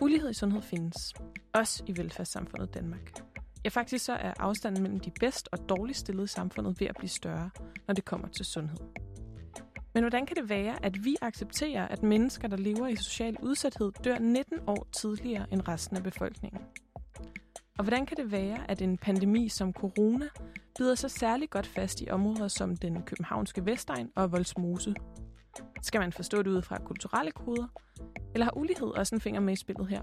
Ulighed i sundhed findes, også i velfærdssamfundet Danmark. Ja, faktisk så er afstanden mellem de bedst og dårligst stillede i samfundet ved at blive større, når det kommer til sundhed. Men hvordan kan det være, at vi accepterer, at mennesker, der lever i social udsathed, dør 19 år tidligere end resten af befolkningen? Og hvordan kan det være, at en pandemi som corona bider sig særlig godt fast i områder som den københavnske Vestegn og Voldsmose? Skal man forstå det ud fra kulturelle koder? Eller har ulighed også en finger med i spillet her?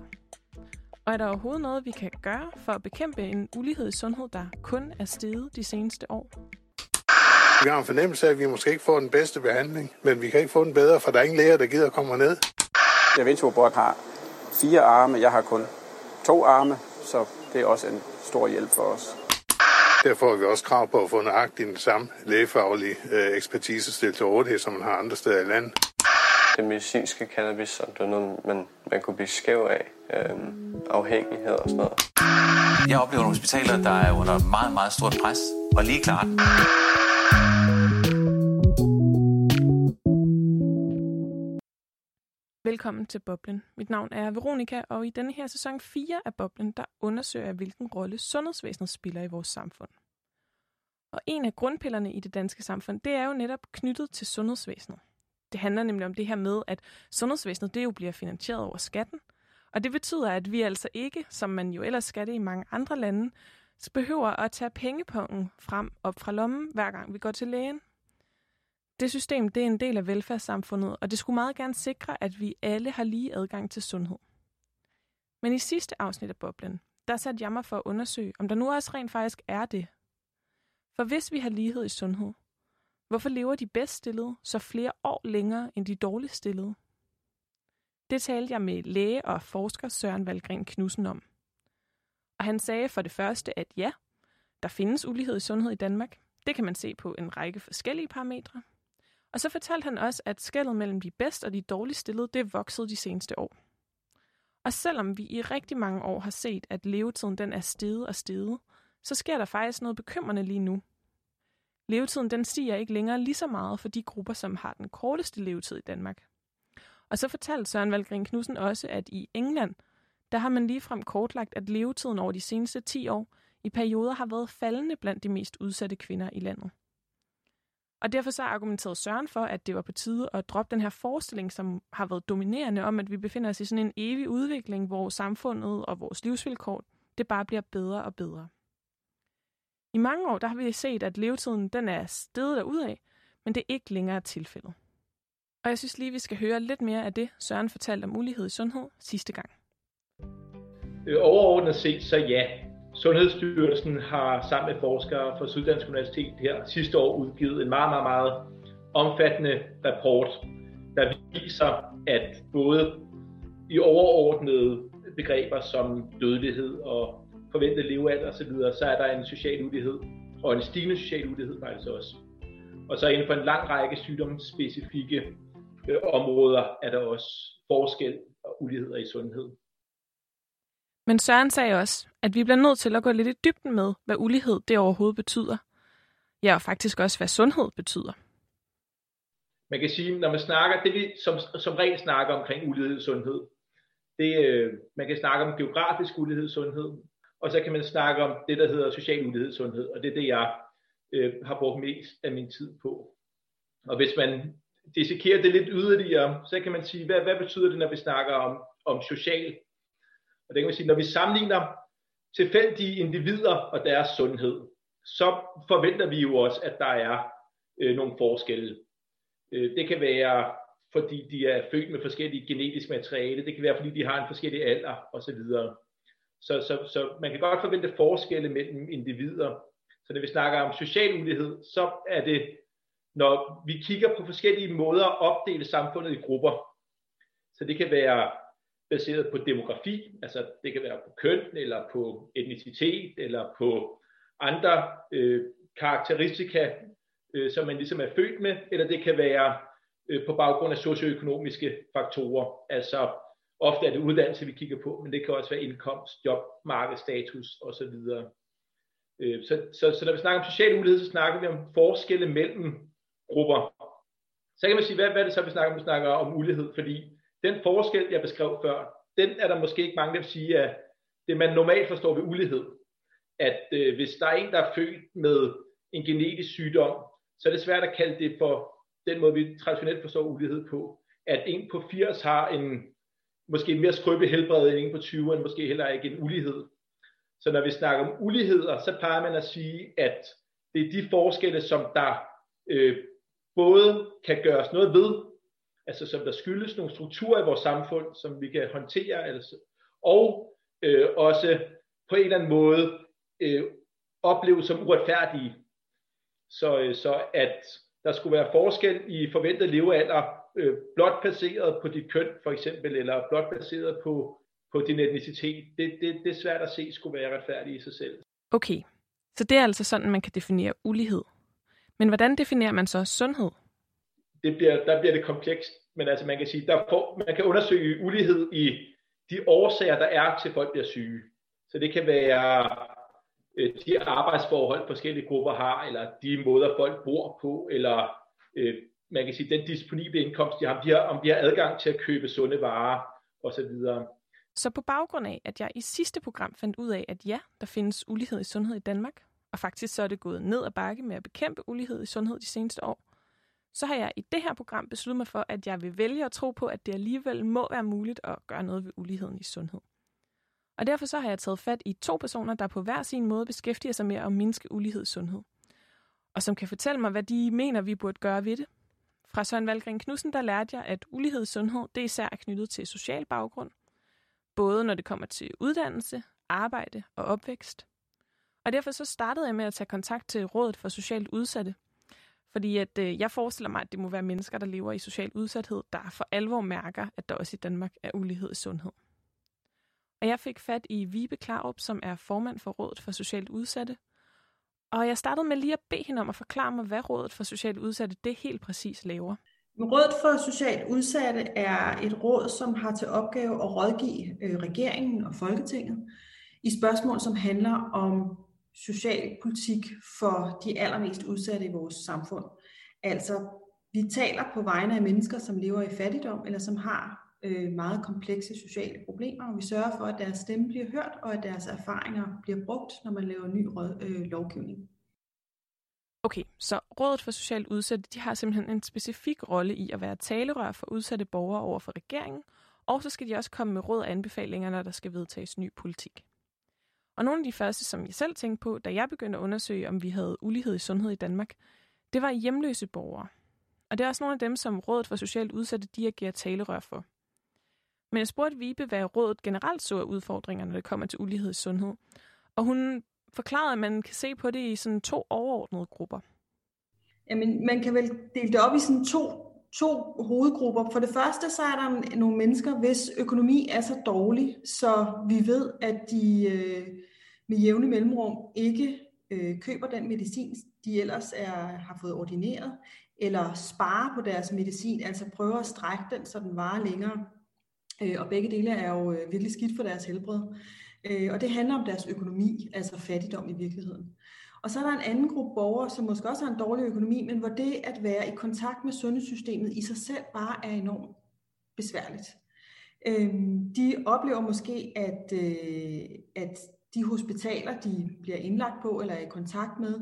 Og er der overhovedet noget, vi kan gøre for at bekæmpe en ulighed i sundhed, der kun er steget de seneste år? Vi har en fornemmelse af, at vi måske ikke får den bedste behandling, men vi kan ikke få den bedre, for der er ingen læger, der gider at komme ned. Jeg Vinterborg har fire arme, jeg har kun to arme, så det er også en stor hjælp for os. Derfor har vi også krav på at få nøjagtigt den samme lægefaglige øh, ekspertise stillet til rådighed, som man har andre steder i landet. Det medicinske cannabis, som det er noget, man, man kunne blive skæv af, øhm, afhængighed og sådan noget. Jeg oplever nogle hospitaler, der er under meget, meget stort pres, og lige klart. Velkommen til Boblen. Mit navn er Veronika, og i denne her sæson 4 af Boblen, der undersøger jeg, hvilken rolle sundhedsvæsenet spiller i vores samfund. Og en af grundpillerne i det danske samfund, det er jo netop knyttet til sundhedsvæsenet. Det handler nemlig om det her med, at sundhedsvæsenet det jo bliver finansieret over skatten, og det betyder, at vi altså ikke, som man jo ellers skal det i mange andre lande, behøver at tage pengepunkten frem op fra lommen, hver gang vi går til lægen. Det system det er en del af velfærdssamfundet, og det skulle meget gerne sikre, at vi alle har lige adgang til sundhed. Men i sidste afsnit af Boblen, der satte jeg mig for at undersøge, om der nu også rent faktisk er det. For hvis vi har lighed i sundhed, hvorfor lever de bedst stillede så flere år længere end de dårligst stillede? Det talte jeg med læge og forsker Søren Valgren Knudsen om. Og han sagde for det første, at ja, der findes ulighed i sundhed i Danmark. Det kan man se på en række forskellige parametre. Og så fortalte han også, at skældet mellem de bedst og de dårligst stillede, det voksede de seneste år. Og selvom vi i rigtig mange år har set, at levetiden den er steget og steget, så sker der faktisk noget bekymrende lige nu. Levetiden den stiger ikke længere lige så meget for de grupper, som har den korteste levetid i Danmark. Og så fortalte Søren Valgren Knudsen også, at i England, der har man ligefrem kortlagt, at levetiden over de seneste 10 år i perioder har været faldende blandt de mest udsatte kvinder i landet. Og derfor så argumenterede Søren for, at det var på tide at droppe den her forestilling, som har været dominerende om, at vi befinder os i sådan en evig udvikling, hvor samfundet og vores livsvilkår, det bare bliver bedre og bedre. I mange år der har vi set, at levetiden den er steget af, men det er ikke længere tilfældet. Og jeg synes lige, vi skal høre lidt mere af det, Søren fortalte om ulighed i sundhed sidste gang. Øh, overordnet set, så ja, Sundhedsstyrelsen har sammen med forskere fra Syddansk Universitet her sidste år udgivet en meget, meget, meget omfattende rapport, der viser, at både i overordnede begreber som dødelighed og forventet levealder osv., så er der en social ulighed, og en stigende social ulighed faktisk også. Og så inden for en lang række sygdomsspecifikke øh, områder er der også forskel og uligheder i sundhed. Men Søren sagde også, at vi bliver nødt til at gå lidt i dybden med, hvad ulighed det overhovedet betyder. Ja, og faktisk også, hvad sundhed betyder. Man kan sige, når man snakker, det vi som, som regel snakker omkring ulighed i sundhed, det, øh, man kan snakke om geografisk ulighed i sundhed, og så kan man snakke om det, der hedder social ulighed i sundhed, og det er det, jeg øh, har brugt mest af min tid på. Og hvis man dissekerer det lidt yderligere, så kan man sige, hvad, hvad betyder det, når vi snakker om, om social og det kan man sige, når vi sammenligner tilfældige individer og deres sundhed, så forventer vi jo også, at der er øh, nogle forskelle. Øh, det kan være, fordi de er født med forskellige genetisk materiale, det kan være, fordi de har en forskellig alder osv. Så, så, så man kan godt forvente forskelle mellem individer. Så når vi snakker om social ulighed, så er det, når vi kigger på forskellige måder at opdele samfundet i grupper. Så det kan være baseret på demografi, altså det kan være på køn, eller på etnicitet, eller på andre øh, karakteristika, øh, som man ligesom er født med, eller det kan være øh, på baggrund af socioøkonomiske faktorer, altså ofte er det uddannelse, vi kigger på, men det kan også være indkomst, job, markedsstatus osv. Øh, så, så, så når vi snakker om social ulighed, så snakker vi om forskelle mellem grupper. Så kan man sige, hvad, hvad er det så, vi snakker om? Vi snakker om ulighed, fordi den forskel, jeg beskrev før, den er der måske ikke mange, der sige at det man normalt forstår ved ulighed, at øh, hvis der er en, der er født med en genetisk sygdom, så er det svært at kalde det for den måde, vi traditionelt forstår ulighed på. At en på 80 har en måske en mere skrøbelig helbred end på 20, og måske heller ikke en ulighed. Så når vi snakker om uligheder, så plejer man at sige, at det er de forskelle, som der øh, både kan gøres noget ved, altså som der skyldes nogle strukturer i vores samfund, som vi kan håndtere, altså, og øh, også på en eller anden måde øh, opleves som uretfærdige. Så, øh, så at der skulle være forskel i forventet levealder, øh, blot baseret på dit køn for eksempel, eller blot baseret på, på din etnicitet, det, det, det er svært at se skulle være retfærdigt i sig selv. Okay, så det er altså sådan, man kan definere ulighed. Men hvordan definerer man så sundhed? Det bliver, der bliver det komplekst, men altså man kan sige, der får, man kan undersøge ulighed i de årsager, der er til, at folk bliver syge. Så det kan være øh, de arbejdsforhold, forskellige grupper har, eller de måder, folk bor på, eller øh, man kan sige, den disponible indkomst, de har, om de har, om de har adgang til at købe sunde varer osv. Så på baggrund af, at jeg i sidste program fandt ud af, at ja, der findes ulighed i sundhed i Danmark, og faktisk så er det gået ned ad bakke med at bekæmpe ulighed i sundhed de seneste år, så har jeg i det her program besluttet mig for, at jeg vil vælge at tro på, at det alligevel må være muligt at gøre noget ved uligheden i sundhed. Og derfor så har jeg taget fat i to personer, der på hver sin måde beskæftiger sig med at mindske ulighed i sundhed. Og som kan fortælle mig, hvad de mener, vi burde gøre ved det. Fra Søren Valgren Knudsen, der lærte jeg, at ulighed i sundhed, det især er knyttet til social baggrund. Både når det kommer til uddannelse, arbejde og opvækst. Og derfor så startede jeg med at tage kontakt til Rådet for Socialt Udsatte. Fordi at, øh, jeg forestiller mig, at det må være mennesker, der lever i social udsathed, der for alvor mærker, at der også i Danmark er ulighed i sundhed. Og jeg fik fat i Vibe Klarup, som er formand for Rådet for Socialt Udsatte. Og jeg startede med lige at bede hende om at forklare mig, hvad Rådet for Socialt Udsatte det helt præcis laver. Rådet for Socialt Udsatte er et råd, som har til opgave at rådgive øh, regeringen og Folketinget i spørgsmål, som handler om socialpolitik for de allermest udsatte i vores samfund. Altså, vi taler på vegne af mennesker, som lever i fattigdom, eller som har øh, meget komplekse sociale problemer, og vi sørger for, at deres stemme bliver hørt, og at deres erfaringer bliver brugt, når man laver ny råd, øh, lovgivning. Okay, så Rådet for Socialt Udsatte de har simpelthen en specifik rolle i at være talerør for udsatte borgere over for regeringen, og så skal de også komme med råd og anbefalinger, når der skal vedtages ny politik. Og nogle af de første, som jeg selv tænkte på, da jeg begyndte at undersøge, om vi havde ulighed i sundhed i Danmark, det var hjemløse borgere. Og det er også nogle af dem, som Rådet for Socialt Udsatte de agerer talerør for. Men jeg spurgte Vibe, hvad rådet generelt så af udfordringer, når det kommer til ulighed i sundhed. Og hun forklarede, at man kan se på det i sådan to overordnede grupper. Jamen, man kan vel dele det op i sådan to, to hovedgrupper. For det første, så er der nogle mennesker, hvis økonomi er så dårlig, så vi ved, at de øh, med jævne mellemrum ikke øh, køber den medicin, de ellers er, har fået ordineret, eller sparer på deres medicin, altså prøver at strække den, så den varer længere. Øh, og begge dele er jo øh, virkelig skidt for deres helbred. Øh, og det handler om deres økonomi, altså fattigdom i virkeligheden. Og så er der en anden gruppe borgere, som måske også har en dårlig økonomi, men hvor det at være i kontakt med sundhedssystemet i sig selv bare er enormt besværligt. Øh, de oplever måske, at, øh, at de hospitaler, de bliver indlagt på eller er i kontakt med,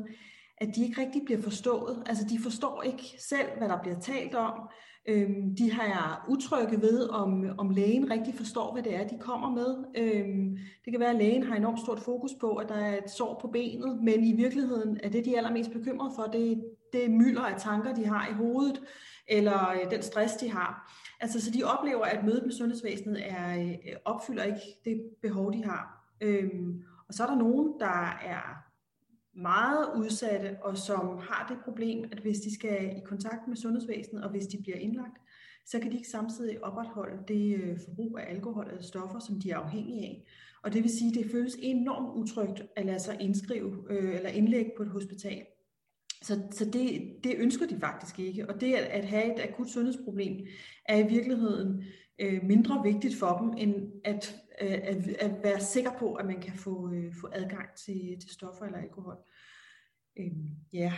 at de ikke rigtig bliver forstået. Altså de forstår ikke selv, hvad der bliver talt om. Øhm, de har utrygge ved, om, om lægen rigtig forstår, hvad det er, de kommer med. Øhm, det kan være, at lægen har enormt stort fokus på, at der er et sår på benet, men i virkeligheden er det, de er allermest bekymrede for, det, det mylder af tanker, de har i hovedet, eller øh, den stress, de har. Altså, så de oplever, at mødet med sundhedsvæsenet er, øh, opfylder ikke det behov, de har. Øhm, og så er der nogen, der er meget udsatte, og som har det problem, at hvis de skal i kontakt med sundhedsvæsenet, og hvis de bliver indlagt, så kan de ikke samtidig opretholde det øh, forbrug af alkohol eller stoffer, som de er afhængige af. Og det vil sige, at det føles enormt utrygt at lade sig indskrive øh, eller indlægge på et hospital. Så, så det, det ønsker de faktisk ikke. Og det at, at have et akut sundhedsproblem er i virkeligheden øh, mindre vigtigt for dem, end at, at, at være sikker på, at man kan få, øh, få adgang til, til stoffer eller alkohol. Øh, ja,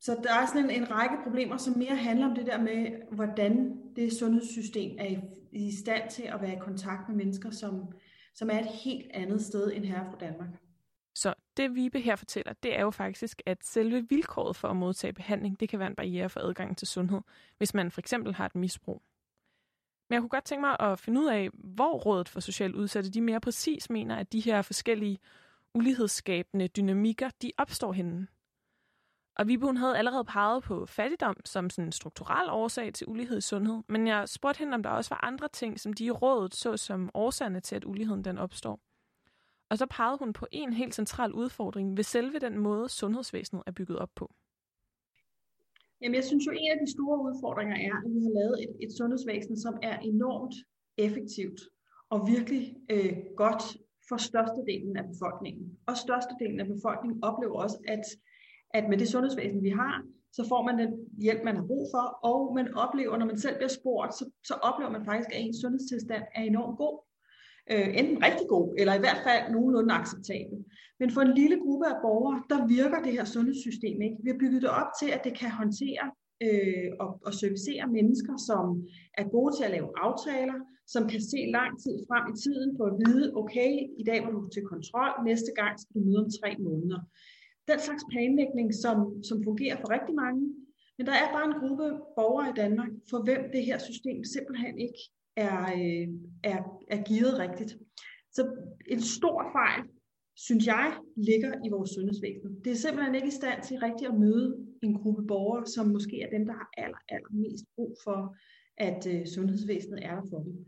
så der er sådan en, en række problemer, som mere handler om det der med, hvordan det sundhedssystem er i, i stand til at være i kontakt med mennesker, som, som er et helt andet sted end her fra Danmark. Så det Vibe her fortæller, det er jo faktisk, at selve vilkåret for at modtage behandling, det kan være en barriere for adgang til sundhed, hvis man for eksempel har et misbrug. Men jeg kunne godt tænke mig at finde ud af, hvor Rådet for Socialt Udsatte de mere præcis mener, at de her forskellige ulighedsskabende dynamikker, de opstår henne. Og Vibe, hun havde allerede peget på fattigdom som sådan en strukturel årsag til ulighed i sundhed, men jeg spurgte hende, om der også var andre ting, som de i rådet så som årsagerne til, at uligheden den opstår. Og så pegede hun på en helt central udfordring ved selve den måde, sundhedsvæsenet er bygget op på. Jamen, jeg synes jo, en af de store udfordringer er, at vi har lavet et, et sundhedsvæsen, som er enormt effektivt og virkelig øh, godt for størstedelen af befolkningen. Og størstedelen af befolkningen oplever også, at, at med det sundhedsvæsen, vi har, så får man den hjælp, man har brug for, og man oplever, når man selv bliver spurgt, så, så oplever man faktisk, at ens sundhedstilstand er enormt god øh, enten rigtig god, eller i hvert fald nogenlunde acceptabel. Men for en lille gruppe af borgere, der virker det her sundhedssystem ikke. Vi har bygget det op til, at det kan håndtere øh, og, og servicere mennesker, som er gode til at lave aftaler, som kan se lang tid frem i tiden på at vide, okay, i dag var du til kontrol, næste gang skal du møde om tre måneder. Den slags planlægning, som, som fungerer for rigtig mange, men der er bare en gruppe borgere i Danmark, for hvem det her system simpelthen ikke er, øh, er, er givet rigtigt. Så en stor fejl, synes jeg, ligger i vores sundhedsvæsen. Det er simpelthen ikke i stand til rigtigt at møde en gruppe borgere, som måske er dem, der har aller, aller mest brug for, at øh, sundhedsvæsenet er der for dem.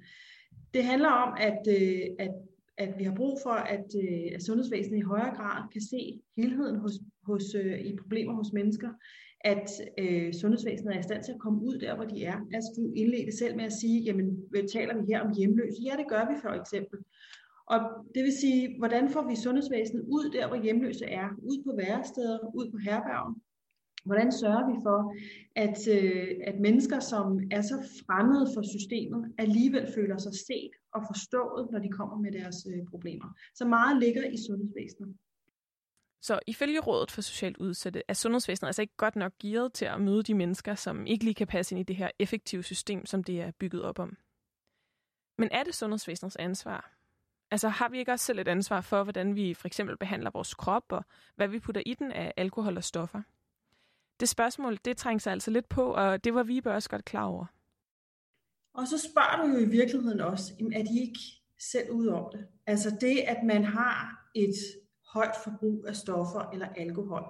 Det handler om, at, øh, at, at vi har brug for, at, øh, at sundhedsvæsenet i højere grad kan se helheden hos, hos, øh, i problemer hos mennesker, at øh, sundhedsvæsenet er i stand til at komme ud der, hvor de er. Altså du indledte selv med at sige, jamen taler vi her om hjemløse? Ja, det gør vi for eksempel. Og det vil sige, hvordan får vi sundhedsvæsenet ud der, hvor hjemløse er? Ud på væresteder, ud på herbergen. Hvordan sørger vi for, at, øh, at mennesker, som er så fremmede for systemet, alligevel føler sig set og forstået, når de kommer med deres øh, problemer? Så meget ligger i sundhedsvæsenet. Så ifølge Rådet for Socialt Udsatte er sundhedsvæsenet altså ikke godt nok gearet til at møde de mennesker, som ikke lige kan passe ind i det her effektive system, som det er bygget op om. Men er det sundhedsvæsenets ansvar? Altså har vi ikke også selv et ansvar for, hvordan vi for eksempel behandler vores krop, og hvad vi putter i den af alkohol og stoffer? Det spørgsmål, det trænger sig altså lidt på, og det var vi også godt klar over. Og så spørger du jo i virkeligheden også, er de ikke selv ud om det? Altså det, at man har et højt forbrug af stoffer eller alkohol,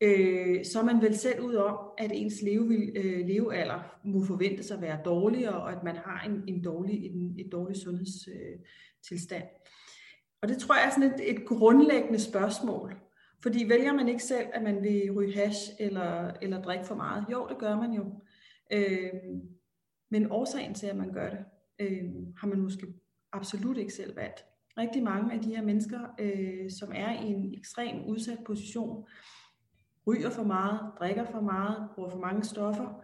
øh, så er man vel selv ud om, at ens leve, øh, levealder må forventes at være dårligere, og at man har en, en dårlig, en, et dårligt sundhedstilstand. Øh, og det tror jeg er sådan et, et grundlæggende spørgsmål. Fordi vælger man ikke selv, at man vil ryge hash eller, eller drikke for meget? Jo, det gør man jo. Øh, men årsagen til, at man gør det, øh, har man måske absolut ikke selv valgt rigtig mange af de her mennesker, øh, som er i en ekstrem udsat position, ryger for meget, drikker for meget, bruger for mange stoffer,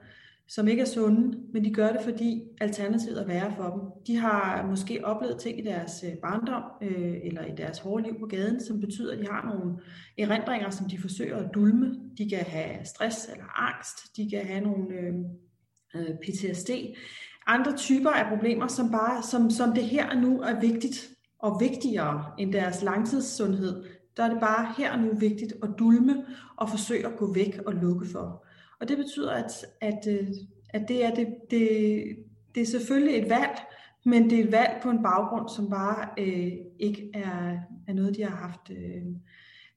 som ikke er sunde, men de gør det, fordi alternativet er værre for dem. De har måske oplevet ting i deres øh, barndom øh, eller i deres hårde liv på gaden, som betyder, at de har nogle erindringer, som de forsøger at dulme. De kan have stress eller angst, de kan have nogle øh, øh PTSD, andre typer af problemer, som bare som, som det her nu er vigtigt og vigtigere end deres langtidssundhed, der er det bare her og nu vigtigt at dulme og forsøge at gå væk og lukke for. Og det betyder, at, at, øh, at det, er det, det, det er selvfølgelig et valg, men det er et valg på en baggrund, som bare øh, ikke er, er noget, de har haft øh,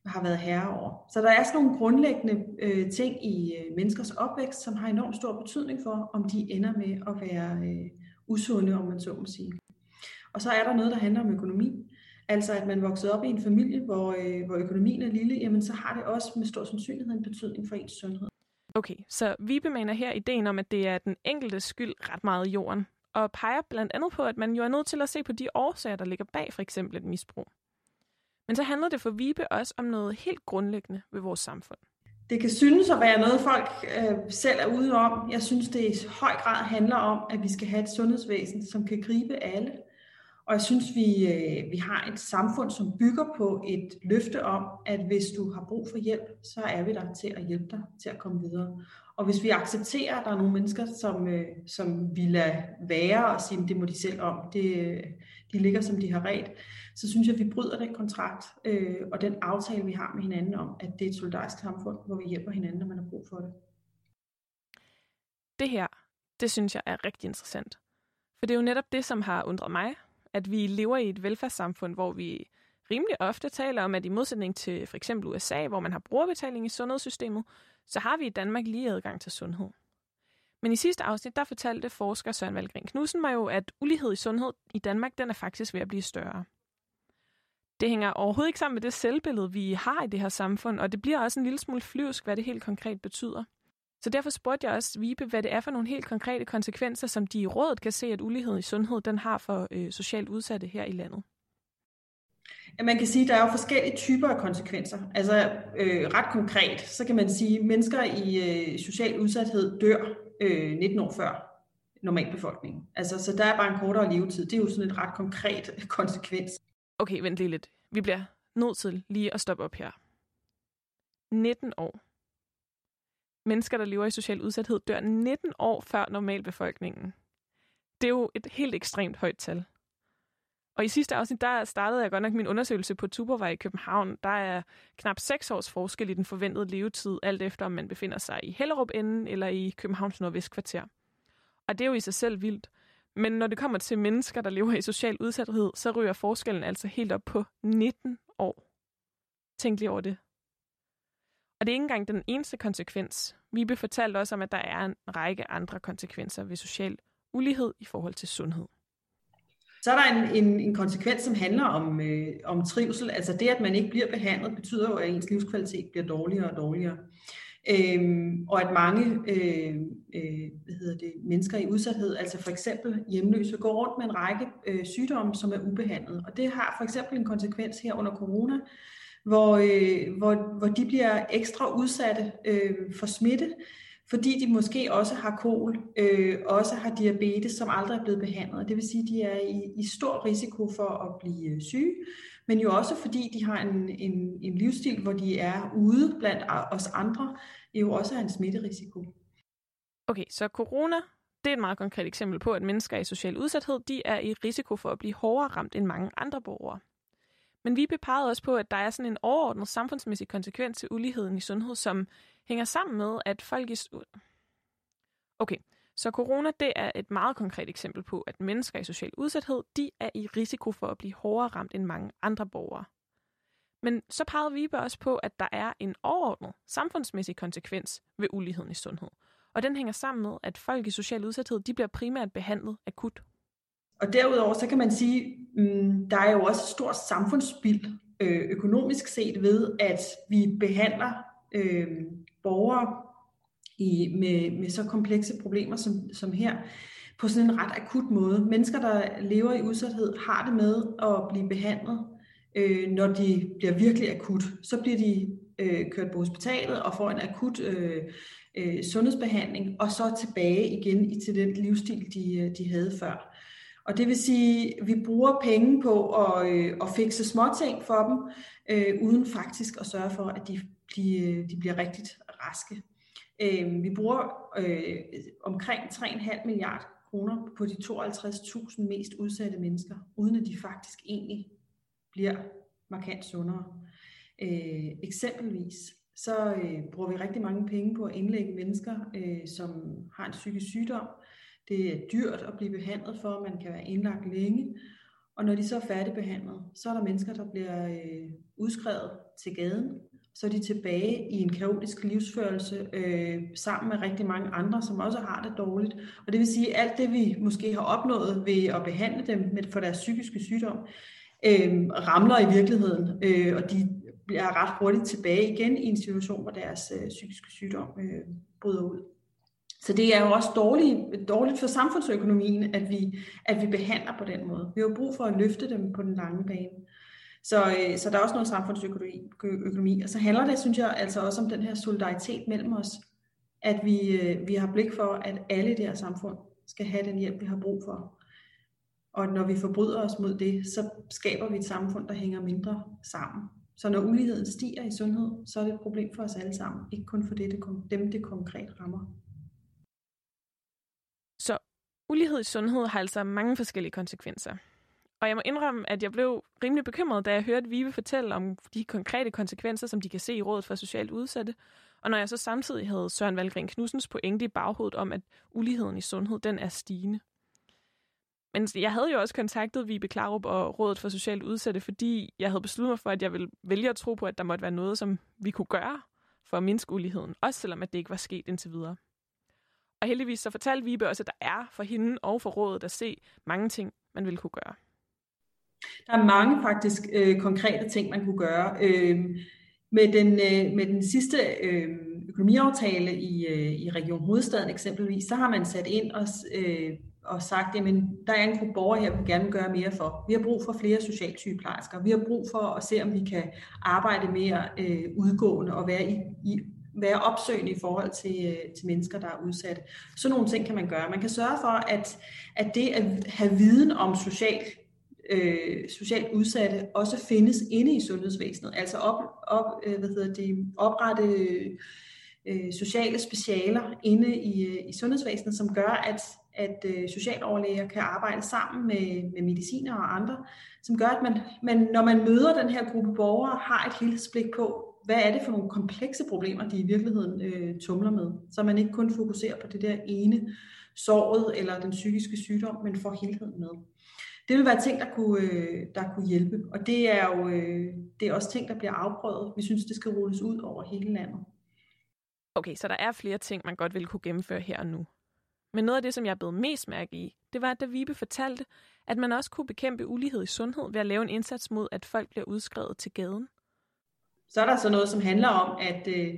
har været herre over. Så der er sådan nogle grundlæggende øh, ting i øh, menneskers opvækst, som har enormt stor betydning for, om de ender med at være øh, usunde, om man så må sige. Og så er der noget, der handler om økonomi. Altså at man voksede op i en familie, hvor, øh, hvor økonomien er lille, jamen så har det også med stor sandsynlighed en betydning for ens sundhed. Okay, så vi bemaner her ideen om, at det er den enkelte skyld ret meget i jorden, og peger blandt andet på, at man jo er nødt til at se på de årsager, der ligger bag for eksempel et misbrug. Men så handler det for Vibe også om noget helt grundlæggende ved vores samfund. Det kan synes at være noget, folk øh, selv er ude om. Jeg synes, det i høj grad handler om, at vi skal have et sundhedsvæsen, som kan gribe alle. Og jeg synes, vi, øh, vi har et samfund, som bygger på et løfte om, at hvis du har brug for hjælp, så er vi der til at hjælpe dig til at komme videre. Og hvis vi accepterer, at der er nogle mennesker, som, øh, som vi lader være og sige, det må de selv om, det, øh, de ligger som de har ret, så synes jeg, at vi bryder den kontrakt øh, og den aftale, vi har med hinanden om, at det er et solidarisk samfund, hvor vi hjælper hinanden, når man har brug for det. Det her, det synes jeg er rigtig interessant. For det er jo netop det, som har undret mig, at vi lever i et velfærdssamfund, hvor vi rimelig ofte taler om, at i modsætning til for eksempel USA, hvor man har brugerbetaling i sundhedssystemet, så har vi i Danmark lige adgang til sundhed. Men i sidste afsnit, der fortalte forsker Søren Valgren Knudsen mig jo, at ulighed i sundhed i Danmark, den er faktisk ved at blive større. Det hænger overhovedet ikke sammen med det selvbillede, vi har i det her samfund, og det bliver også en lille smule flyvsk, hvad det helt konkret betyder. Så derfor spurgte jeg også Vibe, hvad det er for nogle helt konkrete konsekvenser, som de i rådet kan se, at ulighed i sundhed den har for øh, socialt udsatte her i landet. Ja, man kan sige, at der er jo forskellige typer af konsekvenser. Altså øh, ret konkret, så kan man sige, at mennesker i øh, social udsathed dør øh, 19 år før normalbefolkningen. Altså, så der er bare en kortere levetid. Det er jo sådan et ret konkret konsekvens. Okay, vent lige lidt. Vi bliver nødt til lige at stoppe op her. 19 år. Mennesker, der lever i social udsathed, dør 19 år før normalbefolkningen. Det er jo et helt ekstremt højt tal. Og i sidste afsnit, der startede jeg godt nok min undersøgelse på Tuborgvej i København. Der er knap 6 års forskel i den forventede levetid, alt efter om man befinder sig i Hellerup enden eller i Københavns Nordvestkvarter. Og det er jo i sig selv vildt. Men når det kommer til mennesker, der lever i social udsathed, så ryger forskellen altså helt op på 19 år. Tænk lige over det. Og det er ikke engang den eneste konsekvens. Vibe fortalte også om, at der er en række andre konsekvenser ved social ulighed i forhold til sundhed. Så er der en, en, en konsekvens, som handler om, øh, om trivsel. Altså det, at man ikke bliver behandlet, betyder jo, at ens livskvalitet bliver dårligere og dårligere. Øhm, og at mange øh, øh, hvad hedder det, mennesker i udsathed, altså for eksempel hjemløse, går rundt med en række øh, sygdomme, som er ubehandlet. Og det har for eksempel en konsekvens her under corona, hvor, øh, hvor, hvor de bliver ekstra udsatte øh, for smitte, fordi de måske også har kol, øh, også har diabetes, som aldrig er blevet behandlet. Det vil sige, at de er i, i stor risiko for at blive øh, syge, men jo også fordi de har en, en, en livsstil, hvor de er ude blandt os andre, jo også er en smitterisiko. Okay, så corona, det er et meget konkret eksempel på, at mennesker i social udsathed, de er i risiko for at blive hårdere ramt end mange andre borgere. Men vi pegede også på, at der er sådan en overordnet samfundsmæssig konsekvens til uligheden i sundhed, som hænger sammen med, at folk i... Okay, så corona det er et meget konkret eksempel på, at mennesker i social udsathed, de er i risiko for at blive hårdere ramt end mange andre borgere. Men så pegede Vibe også på, at der er en overordnet samfundsmæssig konsekvens ved uligheden i sundhed. Og den hænger sammen med, at folk i social udsathed, de bliver primært behandlet akut. Og derudover så kan man sige, mm, der er jo også et stort samfundsspild øh, økonomisk set ved, at vi behandler øh, borgere i, med, med så komplekse problemer som, som her, på sådan en ret akut måde. Mennesker, der lever i udsathed, har det med at blive behandlet, øh, når de bliver virkelig akut. Så bliver de øh, kørt på hospitalet og får en akut øh, øh, sundhedsbehandling, og så tilbage igen i til den livsstil, de, øh, de havde før. Og det vil sige, at vi bruger penge på at, øh, at fikse småting for dem, øh, uden faktisk at sørge for, at de, de, øh, de bliver rigtigt raske. Øh, vi bruger øh, omkring 3,5 milliarder kroner på de 52.000 mest udsatte mennesker, uden at de faktisk egentlig bliver markant sundere. Øh, eksempelvis så øh, bruger vi rigtig mange penge på at indlægge mennesker, øh, som har en psykisk sygdom. Det er dyrt at blive behandlet for, man kan være indlagt længe. Og når de så er færdigbehandlet, så er der mennesker, der bliver øh, udskrevet til gaden, så er de tilbage i en kaotisk livsførelse øh, sammen med rigtig mange andre, som også har det dårligt. Og det vil sige, at alt det, vi måske har opnået ved at behandle dem med, for deres psykiske sygdom, øh, ramler i virkeligheden, øh, og de bliver ret hurtigt tilbage igen i en situation, hvor deres øh, psykiske sygdom øh, bryder ud. Så det er jo også dårligt, dårligt for samfundsøkonomien, at vi, at vi behandler på den måde. Vi har brug for at løfte dem på den lange bane. Så, øh, så der er også noget samfundsøkonomi. Og så handler det, synes jeg, altså også om den her solidaritet mellem os. At vi, øh, vi har blik for, at alle i det her samfund skal have den hjælp, vi har brug for. Og når vi forbryder os mod det, så skaber vi et samfund, der hænger mindre sammen. Så når uligheden stiger i sundhed, så er det et problem for os alle sammen, ikke kun for det, det, dem, det konkret rammer. Ulighed i sundhed har altså mange forskellige konsekvenser. Og jeg må indrømme, at jeg blev rimelig bekymret, da jeg hørte Vive fortælle om de konkrete konsekvenser, som de kan se i Rådet for Socialt Udsatte. Og når jeg så samtidig havde Søren Valgren Knudsens pointe i baghovedet om, at uligheden i sundhed, den er stigende. Men jeg havde jo også kontaktet Vibe Klarup og Rådet for Socialt Udsatte, fordi jeg havde besluttet mig for, at jeg ville vælge at tro på, at der måtte være noget, som vi kunne gøre for at mindske uligheden, også selvom at det ikke var sket indtil videre. Og heldigvis så fortalte Vibe også, at der er for hende og for rådet at se mange ting, man ville kunne gøre. Der er mange faktisk øh, konkrete ting, man kunne gøre. Øh, med, den, øh, med den sidste øh, økonomiaftale i, øh, i Region Hovedstaden eksempelvis, så har man sat ind og, øh, og sagt, at der er en gruppe borgere her, vi gerne vil gøre mere for. Vi har brug for flere socialsygeplejersker. Vi har brug for at se, om vi kan arbejde mere øh, udgående og være i, i være opsøgende i forhold til, øh, til mennesker, der er udsatte. Så nogle ting kan man gøre. Man kan sørge for, at, at det at have viden om social, øh, socialt udsatte også findes inde i sundhedsvæsenet. Altså op, op, øh, hvad hedder det, oprette øh, sociale specialer inde i, øh, i sundhedsvæsenet, som gør, at, at øh, socialoverlæger kan arbejde sammen med, med mediciner og andre, som gør, at man, man, når man møder den her gruppe borgere, har et helhedsblik på, hvad er det for nogle komplekse problemer, de i virkeligheden øh, tumler med, så man ikke kun fokuserer på det der ene såret eller den psykiske sygdom, men får helheden med. Det vil være ting, der kunne, øh, der kunne hjælpe, og det er jo øh, det er også ting, der bliver afprøvet. Vi synes, det skal rulles ud over hele landet. Okay, så der er flere ting, man godt ville kunne gennemføre her og nu. Men noget af det, som jeg blev mest mærke i, det var, at da Vibe fortalte, at man også kunne bekæmpe ulighed i sundhed ved at lave en indsats mod, at folk bliver udskrevet til gaden. Så er der så noget, som handler om, at, øh,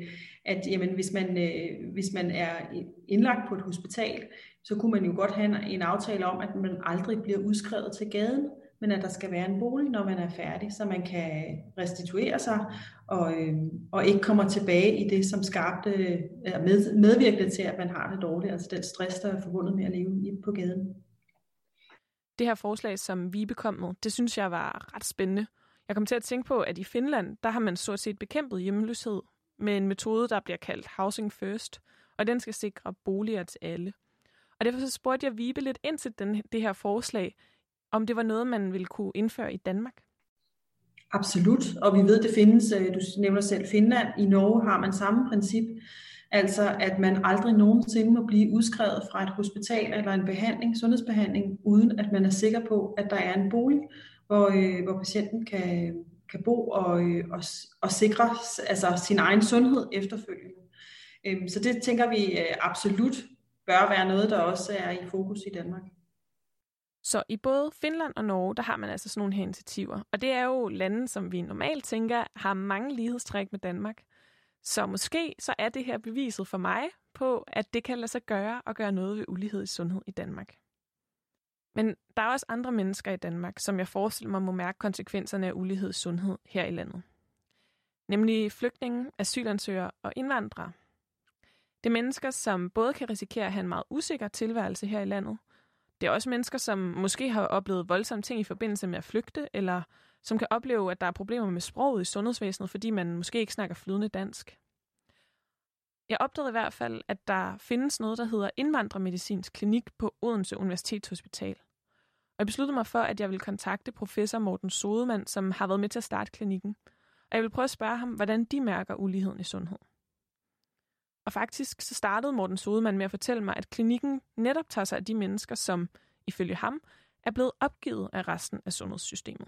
at jamen, hvis, man, øh, hvis man er indlagt på et hospital, så kunne man jo godt have en, en aftale om, at man aldrig bliver udskrevet til gaden, men at der skal være en bolig, når man er færdig, så man kan restituere sig og, øh, og ikke kommer tilbage i det, som skabte, øh, med, medvirkede til, at man har det dårligt, altså den stress, der er forbundet med at leve på gaden. Det her forslag, som vi kom med, det synes jeg var ret spændende. Jeg kom til at tænke på, at i Finland, der har man stort set bekæmpet hjemløshed med en metode, der bliver kaldt Housing First, og den skal sikre boliger til alle. Og derfor så spurgte jeg Vibe lidt ind til den, det her forslag, om det var noget, man ville kunne indføre i Danmark. Absolut, og vi ved, det findes, øh, du nævner selv Finland, i Norge har man samme princip, altså at man aldrig nogensinde må blive udskrevet fra et hospital eller en behandling, sundhedsbehandling, uden at man er sikker på, at der er en bolig, hvor, øh, hvor patienten kan, kan bo og, øh, og, og sikre altså, sin egen sundhed efterfølgende. Øhm, så det tænker vi øh, absolut bør være noget, der også er i fokus i Danmark. Så i både Finland og Norge, der har man altså sådan nogle her initiativer. Og det er jo lande, som vi normalt tænker har mange lighedstræk med Danmark. Så måske så er det her beviset for mig på, at det kan lade sig gøre at gøre noget ved ulighed i sundhed i Danmark. Men der er også andre mennesker i Danmark, som jeg forestiller mig må mærke konsekvenserne af ulighed i sundhed her i landet. Nemlig flygtninge, asylansøgere og indvandrere. Det er mennesker, som både kan risikere at have en meget usikker tilværelse her i landet. Det er også mennesker, som måske har oplevet voldsomme ting i forbindelse med at flygte, eller som kan opleve, at der er problemer med sproget i sundhedsvæsenet, fordi man måske ikke snakker flydende dansk. Jeg opdagede i hvert fald, at der findes noget, der hedder indvandrermedicinsk klinik på Odense Universitetshospital. Og jeg besluttede mig for, at jeg ville kontakte professor Morten Sodemann, som har været med til at starte klinikken. Og jeg vil prøve at spørge ham, hvordan de mærker uligheden i sundhed. Og faktisk så startede Morten Sodemann med at fortælle mig, at klinikken netop tager sig af de mennesker, som ifølge ham er blevet opgivet af resten af sundhedssystemet.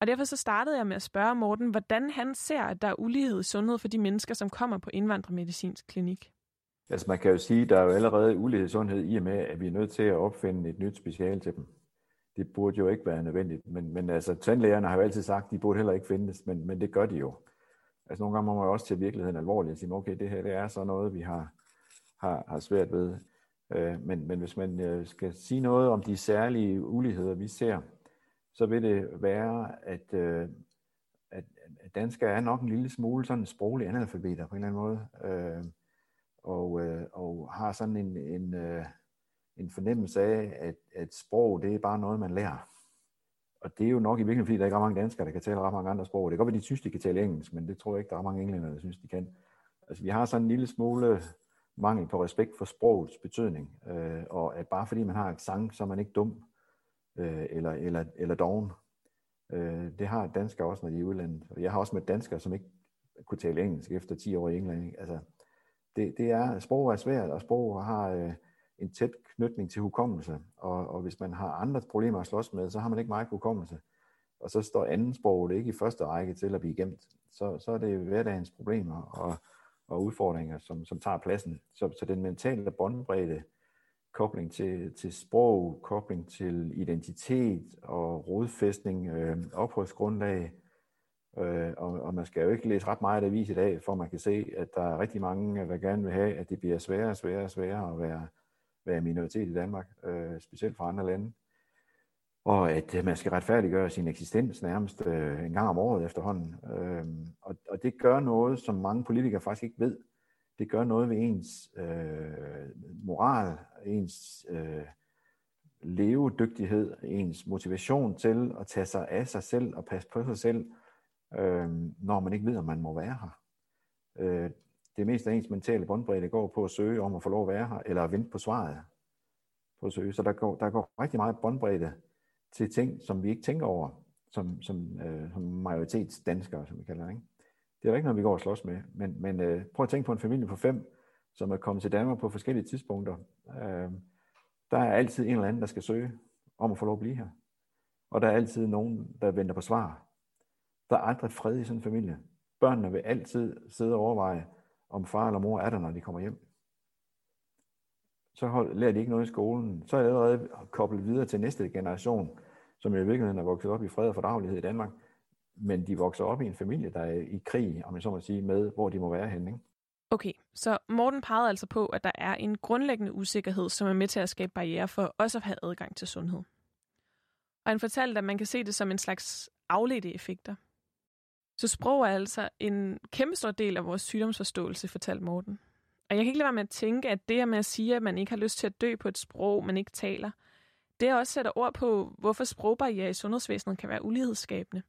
Og derfor så startede jeg med at spørge Morten, hvordan han ser, at der er ulighed i sundhed for de mennesker, som kommer på indvandrermedicinsk klinik. Altså man kan jo sige, at der er jo allerede ulighed i sundhed i og med, at vi er nødt til at opfinde et nyt speciale til dem. Det burde jo ikke være nødvendigt, men, men altså tandlægerne har jo altid sagt, at de burde heller ikke findes, men, men det gør de jo. Altså nogle gange må man jo også til virkeligheden alvorligt og sige, okay, det her det er så noget, vi har, har, har svært ved. Øh, men, men hvis man øh, skal sige noget om de særlige uligheder, vi ser, så vil det være, at, øh, at, at danskere er nok en lille smule sådan sproglige analfabeter på en eller anden måde. Øh, og, øh, og har sådan en, en, øh, en fornemmelse af, at, at sprog det er bare noget, man lærer. og det er jo nok i virkeligheden, fordi der ikke er mange danskere, der kan tale ret mange andre sprog. Det kan godt være, de synes, de kan tale engelsk, men det tror jeg ikke, der er mange englænder, der synes, de kan. Altså, vi har sådan en lille smule mangel på respekt for sprogets betydning, øh, og at bare fordi man har sang, så er man ikke dum øh, eller, eller, eller doven. Øh, det har danskere også, når de er i udlandet. Jeg har også med danskere, som ikke kunne tale engelsk efter 10 år i England. Ikke? Altså, det, det er, sprog er svært, og sprog har øh, en tæt knytning til hukommelse, og, og hvis man har andre problemer at slås med, så har man ikke meget hukommelse. Og så står anden sprog ikke i første række til at blive gemt. Så, så er det hverdagens problemer og, og udfordringer, som, som tager pladsen. Så, så den mentale båndbredde, kobling til, til sprog, kobling til identitet og rodfæstning, øh, opholdsgrundlag, Øh, og, og man skal jo ikke læse ret meget avis i dag, for man kan se, at der er rigtig mange, der gerne vil have, at det bliver sværere og sværere og sværere at være, være minoritet i Danmark, øh, specielt fra andre lande. Og at øh, man skal retfærdiggøre sin eksistens nærmest øh, en gang om året efterhånden. Øh, og, og det gør noget, som mange politikere faktisk ikke ved. Det gør noget ved ens øh, moral, ens øh, levedygtighed, ens motivation til at tage sig af sig selv og passe på sig selv, øh, når man ikke ved, om man må være her. Øh, det meste af ens mentale båndbredde går på at søge om at få lov at være her, eller at vente på svaret på at søge. Så der går, der går rigtig meget båndbredde til ting, som vi ikke tænker over, som, som, øh, som majoritetsdanskere, som vi kalder det. Ikke? Det er jo ikke noget, vi går og slås med. Men, men øh, prøv at tænke på en familie på fem, som er kommet til Danmark på forskellige tidspunkter. Øh, der er altid en eller anden, der skal søge om at få lov at blive her. Og der er altid nogen, der venter på svar. Der er aldrig fred i sådan en familie. Børnene vil altid sidde og overveje, om far eller mor er der, når de kommer hjem. Så hold, lærer de ikke noget i skolen. Så er det allerede koblet videre til næste generation, som i virkeligheden er vokset op i fred og fordragelighed i Danmark. Men de vokser op i en familie, der er i krig, om jeg så må sige, med, hvor de må være henne. Ikke? Okay, så Morten pegede altså på, at der er en grundlæggende usikkerhed, som er med til at skabe barriere for også at have adgang til sundhed. Og han fortalte, at man kan se det som en slags afledte effekter. Så sprog er altså en kæmpe stor del af vores sygdomsforståelse, fortalte Morten. Og jeg kan ikke lade være med at tænke, at det her med at sige, at man ikke har lyst til at dø på et sprog, man ikke taler, det er også sætter ord på, hvorfor sprogbarriere i sundhedsvæsenet kan være ulighedsskabende.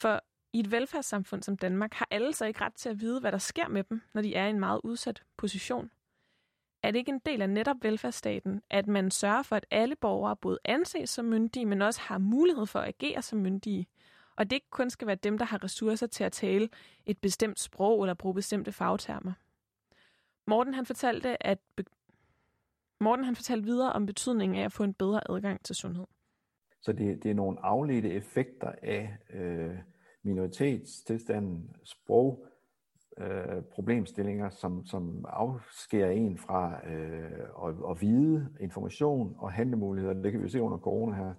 For i et velfærdssamfund som Danmark har alle så ikke ret til at vide, hvad der sker med dem, når de er i en meget udsat position. Er det ikke en del af netop velfærdsstaten, at man sørger for, at alle borgere både anses som myndige, men også har mulighed for at agere som myndige, og det ikke kun skal være dem, der har ressourcer til at tale et bestemt sprog eller bruge bestemte fagtermer. Morten han fortalte, at be- Morten han fortalte videre om betydningen af at få en bedre adgang til sundhed. Så det, det er nogle afledte effekter af øh, minoritetstilstanden, sprog, øh, problemstillinger, som, som afskærer en fra øh, at, at vide information og handlemuligheder. Det kan vi se under corona her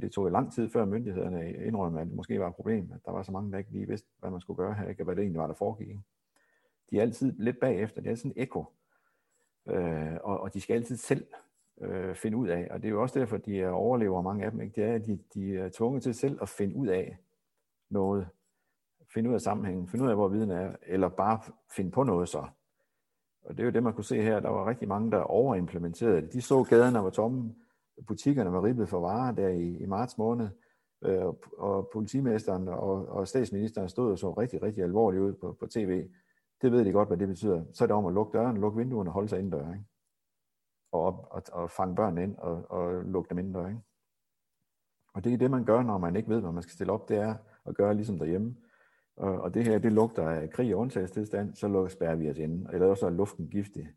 det tog lang tid før myndighederne indrømmede, at det måske var et problem, at der var så mange, der ikke lige vidste, hvad man skulle gøre her, ikke? hvad det egentlig var, der foregik. Ikke? De er altid lidt bagefter, det er sådan en ekko, øh, og, og de skal altid selv øh, finde ud af, og det er jo også derfor, de overlever mange af dem, ikke? det er, at de, de er tvunget til selv at finde ud af noget, finde ud af sammenhængen, finde ud af, hvor viden er, eller bare finde på noget så. Og det er jo det, man kunne se her, der var rigtig mange, der overimplementerede det. De så gaderne var tomme, butikkerne var ribbet for varer der i, i marts måned, øh, og politimesteren og, og statsministeren stod og så rigtig, rigtig alvorligt ud på, på tv. Det ved de godt, hvad det betyder. Så er det om at lukke døren, lukke vinduerne og holde sig indendør, ikke? Og, og, og fange børn ind og, og lukke dem indendør, ikke? Og det er det, man gør, når man ikke ved, hvad man skal stille op, det er at gøre ligesom derhjemme. Og, og det her, det lugter af krig og undtagelsestilstand, så lukker, spærrer vi os inde. Eller også er luften giftig.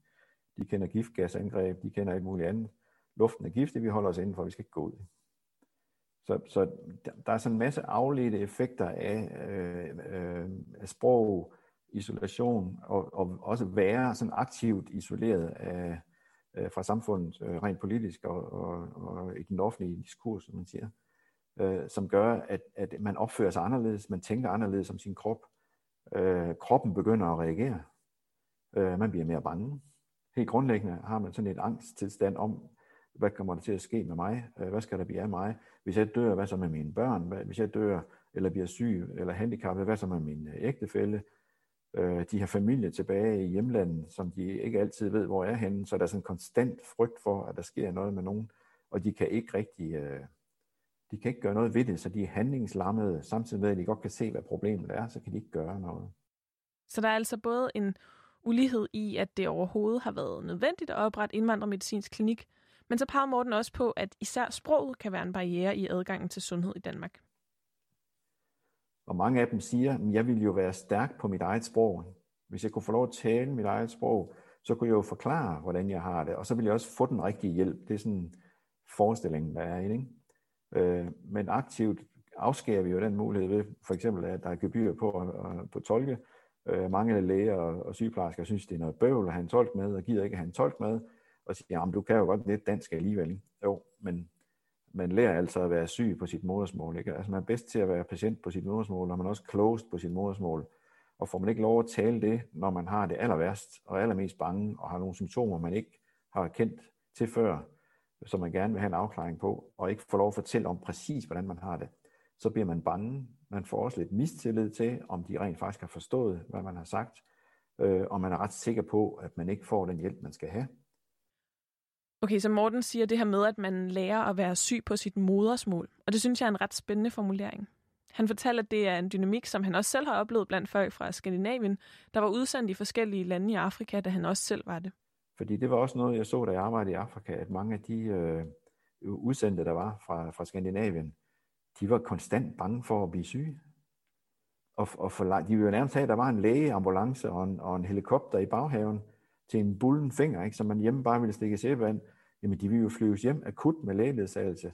De kender giftgasangreb, de kender alt muligt andet luften er giftig, vi holder os indenfor, vi skal ikke gå ud. Så, så der er sådan en masse afledte effekter af, øh, øh, af sprog, isolation og, og også være sådan aktivt isoleret af, øh, fra samfundet øh, rent politisk og, og, og i den offentlige diskurs, som man siger, øh, som gør, at, at man opfører sig anderledes, man tænker anderledes om sin krop. Øh, kroppen begynder at reagere. Øh, man bliver mere bange. Helt grundlæggende har man sådan et angsttilstand om, hvad kommer der til at ske med mig? Øh, hvad skal der blive af mig? Hvis jeg dør, hvad så med mine børn? Hvis jeg dør eller bliver syg eller handicappet, hvad så med min øh, ægtefælle? Øh, de har familie tilbage i hjemlandet, som de ikke altid ved, hvor er henne, så der er sådan en konstant frygt for, at der sker noget med nogen, og de kan ikke rigtig, øh, de kan ikke gøre noget ved det, så de er handlingslammede, samtidig med, at de godt kan se, hvad problemet er, så kan de ikke gøre noget. Så der er altså både en ulighed i, at det overhovedet har været nødvendigt at oprette indvandrermedicinsk klinik, men så peger Morten også på, at især sproget kan være en barriere i adgangen til sundhed i Danmark. Og mange af dem siger, at jeg vil jo være stærk på mit eget sprog. Hvis jeg kunne få lov at tale mit eget sprog, så kunne jeg jo forklare, hvordan jeg har det, og så ville jeg også få den rigtige hjælp. Det er sådan forestillingen, der er i. Ikke? Øh, men aktivt afskærer vi jo den mulighed ved, for eksempel, at der er gebyr på, på tolke. Øh, mange læger og sygeplejersker synes, det er noget bøvl at have en tolk med, og gider ikke at have en tolk med, og siger, jamen du kan jo godt lidt dansk alligevel. Ikke? Jo, men man lærer altså at være syg på sit modersmål. Ikke? Altså man er bedst til at være patient på sit modersmål, og man er også closed på sit modersmål. Og får man ikke lov at tale det, når man har det aller værst og allermest bange, og har nogle symptomer, man ikke har kendt til før, som man gerne vil have en afklaring på, og ikke får lov at fortælle om præcis, hvordan man har det, så bliver man bange. Man får også lidt mistillid til, om de rent faktisk har forstået, hvad man har sagt, øh, og man er ret sikker på, at man ikke får den hjælp, man skal have. Okay, så Morten siger det her med, at man lærer at være syg på sit modersmål, og det synes jeg er en ret spændende formulering. Han fortæller, at det er en dynamik, som han også selv har oplevet blandt folk fra Skandinavien, der var udsendt i forskellige lande i Afrika, da han også selv var det. Fordi det var også noget, jeg så, da jeg arbejdede i Afrika, at mange af de øh, udsendte, der var fra, fra Skandinavien, de var konstant bange for at blive syge. Og, og for, de ville jo nærmest have, at der var en lægeambulance og en, og en helikopter i baghaven til en bullen finger, ikke, som man hjemme bare ville stikke sæbevand. Jamen, de vil jo flyves hjem akut med lægeledsagelse.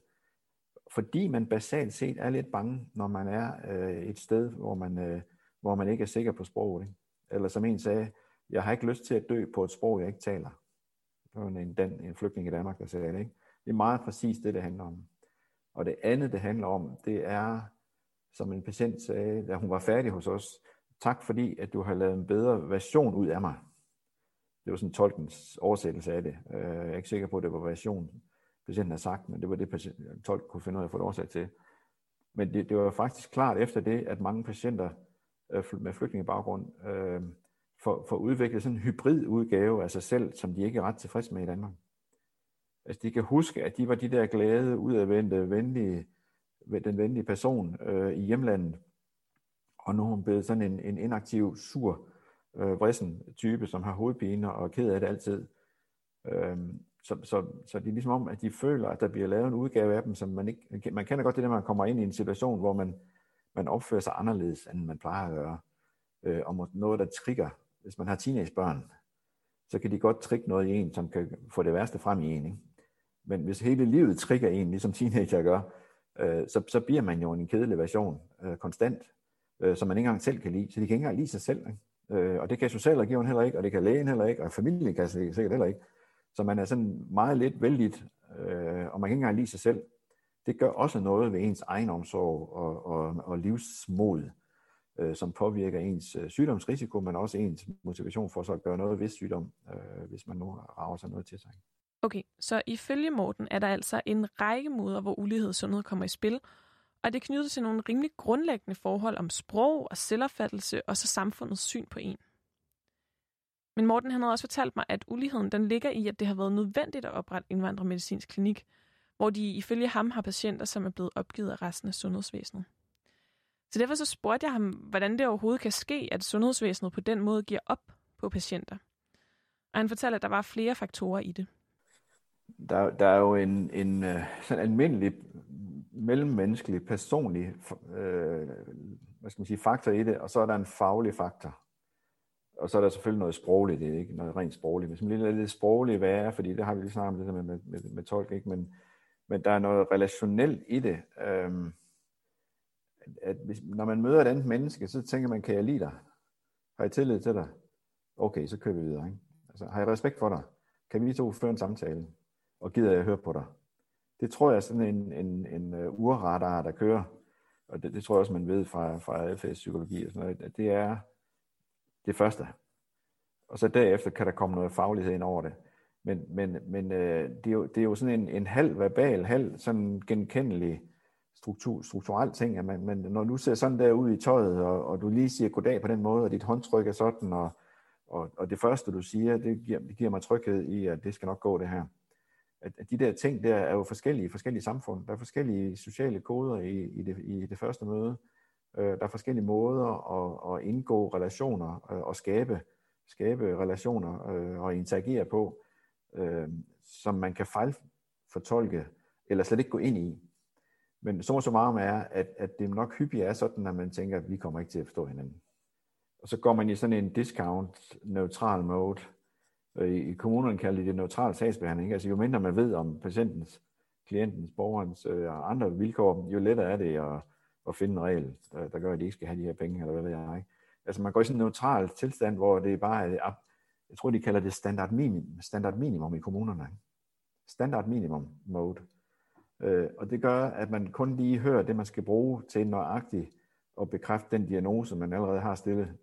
Fordi man basalt set er lidt bange, når man er øh, et sted, hvor man, øh, hvor man ikke er sikker på sproget. Ikke? Eller som en sagde, jeg har ikke lyst til at dø på et sprog, jeg ikke taler. Det var en, den, en flygtning i Danmark, der sagde det. Ikke? Det er meget præcis det, det handler om. Og det andet, det handler om, det er, som en patient sagde, da hun var færdig hos os, tak fordi, at du har lavet en bedre version ud af mig. Det var sådan tolkens oversættelse af det. Øh, jeg er ikke sikker på, at det var version, patienten har sagt, men det var det, tolk kunne finde ud af at få oversat til. Men det, det var faktisk klart efter det, at mange patienter øh, med flygtningebaggrund øh, får, får udviklet sådan en hybrid udgave af sig selv, som de ikke er ret tilfredse med i Danmark. Altså de kan huske, at de var de der glade, udadvendte, venlige, den venlige person øh, i hjemlandet, og nu er hun blevet sådan en, en inaktiv, sur, øh, vrissen type, som har hovedpine og er ked af det altid. Øh, så, så, så det er ligesom om, at de føler, at der bliver lavet en udgave af dem, som man ikke... Man kender godt det, når man kommer ind i en situation, hvor man, man opfører sig anderledes, end man plejer at gøre. Øh, og noget, der trigger hvis man har teenagebørn, så kan de godt trigge noget i en, som kan få det værste frem i en. Ikke? Men hvis hele livet trigger en, ligesom teenager gør, øh, så, så bliver man jo en kedelig version øh, konstant, øh, som man ikke engang selv kan lide. Så de kan ikke engang lide sig selv. Ikke? Øh, og det kan socialrådgiveren heller ikke, og det kan lægen heller ikke, og familien kan sikkert heller ikke. Så man er sådan meget lidt vældigt, øh, og man kan ikke engang lide sig selv. Det gør også noget ved ens egen omsorg og, og, og livsmod øh, som påvirker ens øh, sygdomsrisiko, men også ens motivation for så at gøre noget ved sygdom, øh, hvis man nu rager sig noget til sig. Okay, så ifølge Morten er der altså en række måder, hvor ulighed og sundhed kommer i spil, og det knytter til nogle rimelig grundlæggende forhold om sprog og selvopfattelse og så samfundets syn på en. Men Morten han havde også fortalt mig, at uligheden den ligger i, at det har været nødvendigt at oprette indvandrermedicinsk klinik, hvor de ifølge ham har patienter, som er blevet opgivet af resten af sundhedsvæsenet. Så derfor så spurgte jeg ham, hvordan det overhovedet kan ske, at sundhedsvæsenet på den måde giver op på patienter. Og han fortalte, at der var flere faktorer i det. Der, der er jo en, en øh, sådan almindelig mellemmenneskelig, personlig øh, hvad skal man sige, faktor i det, og så er der en faglig faktor. Og så er der selvfølgelig noget sprogligt, det er ikke noget rent sprogligt, men som lidt, lidt sprogligt, hvad er, fordi det har vi lige snakket om det med, med, med, med tolk, ikke? Men, men der er noget relationelt i det. Øhm, at hvis, når man møder et andet menneske, så tænker man, kan jeg lide dig? Har jeg tillid til dig? Okay, så kører vi videre. Ikke? Altså, har jeg respekt for dig? Kan vi to føre en samtale? Og gider jeg høre på dig? Det tror jeg er sådan en, en, en øh, urradar, der kører. Og det, det tror jeg også, man ved fra, fra adfærdspsykologi og sådan noget, at det er det første. Og så derefter kan der komme noget faglighed ind over det. Men, men, men øh, det, er jo, det er jo sådan en, en halv verbal, halv sådan genkendelig struktur, strukturel ting, at man, man, når du ser sådan der ud i tøjet, og, og du lige siger goddag på den måde, og dit håndtryk er sådan, og, og, og det første du siger, det giver, det giver mig tryghed i, at det skal nok gå det her at, at de der ting der er jo forskellige i forskellige samfund. Der er forskellige sociale koder i, i, det, i det første møde. Øh, der er forskellige måder at, at indgå relationer øh, og skabe, skabe relationer øh, og interagere på, øh, som man kan fejlfortolke eller slet ikke gå ind i. Men så så meget er, at, at det nok hyppigt er sådan, at man tænker, at vi kommer ikke til at forstå hinanden. Og så går man i sådan en discount-neutral mode. Øh, I, kommunerne kalder det neutral sagsbehandling. Altså jo mindre man ved om patientens, klientens, borgerens øh, og andre vilkår, jo lettere er det at, at finde en regel, der, der gør, at de ikke skal have de her penge, eller hvad ved jeg. Ikke? Altså man går i sådan en neutral tilstand, hvor det bare er, jeg tror de kalder det standard minimum, standard minimum i kommunerne. Standard minimum mode. Øh, og det gør, at man kun lige hører det, man skal bruge til nøjagtigt at bekræfte den diagnose, man allerede har stillet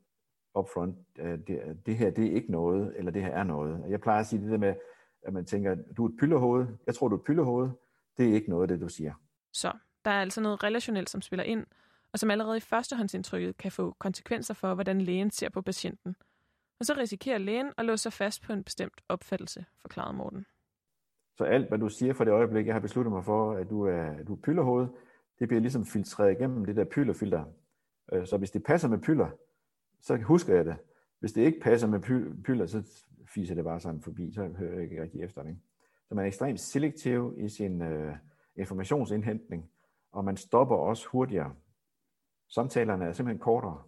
upfront. Øh, det, det her, det er ikke noget, eller det her er noget. Jeg plejer at sige det der med, at man tænker, du er et pyllerhoved, jeg tror, du er et pyllerhoved, det er ikke noget, det du siger. Så der er altså noget relationelt, som spiller ind, og som allerede i førstehåndsindtrykket kan få konsekvenser for, hvordan lægen ser på patienten. Og så risikerer lægen at låse sig fast på en bestemt opfattelse, forklarede Morten. Så alt, hvad du siger for det øjeblik, jeg har besluttet mig for, at du er, du er pyllerhoved, det bliver ligesom filtreret igennem det der pyllerfilter. Øh, så hvis det passer med pyller, så husker jeg det. Hvis det ikke passer med pyller, så fiser det bare sådan forbi, så hører jeg ikke rigtig efter det. Så man er ekstremt selektiv i sin øh, informationsindhentning, og man stopper også hurtigere. Samtalerne er simpelthen kortere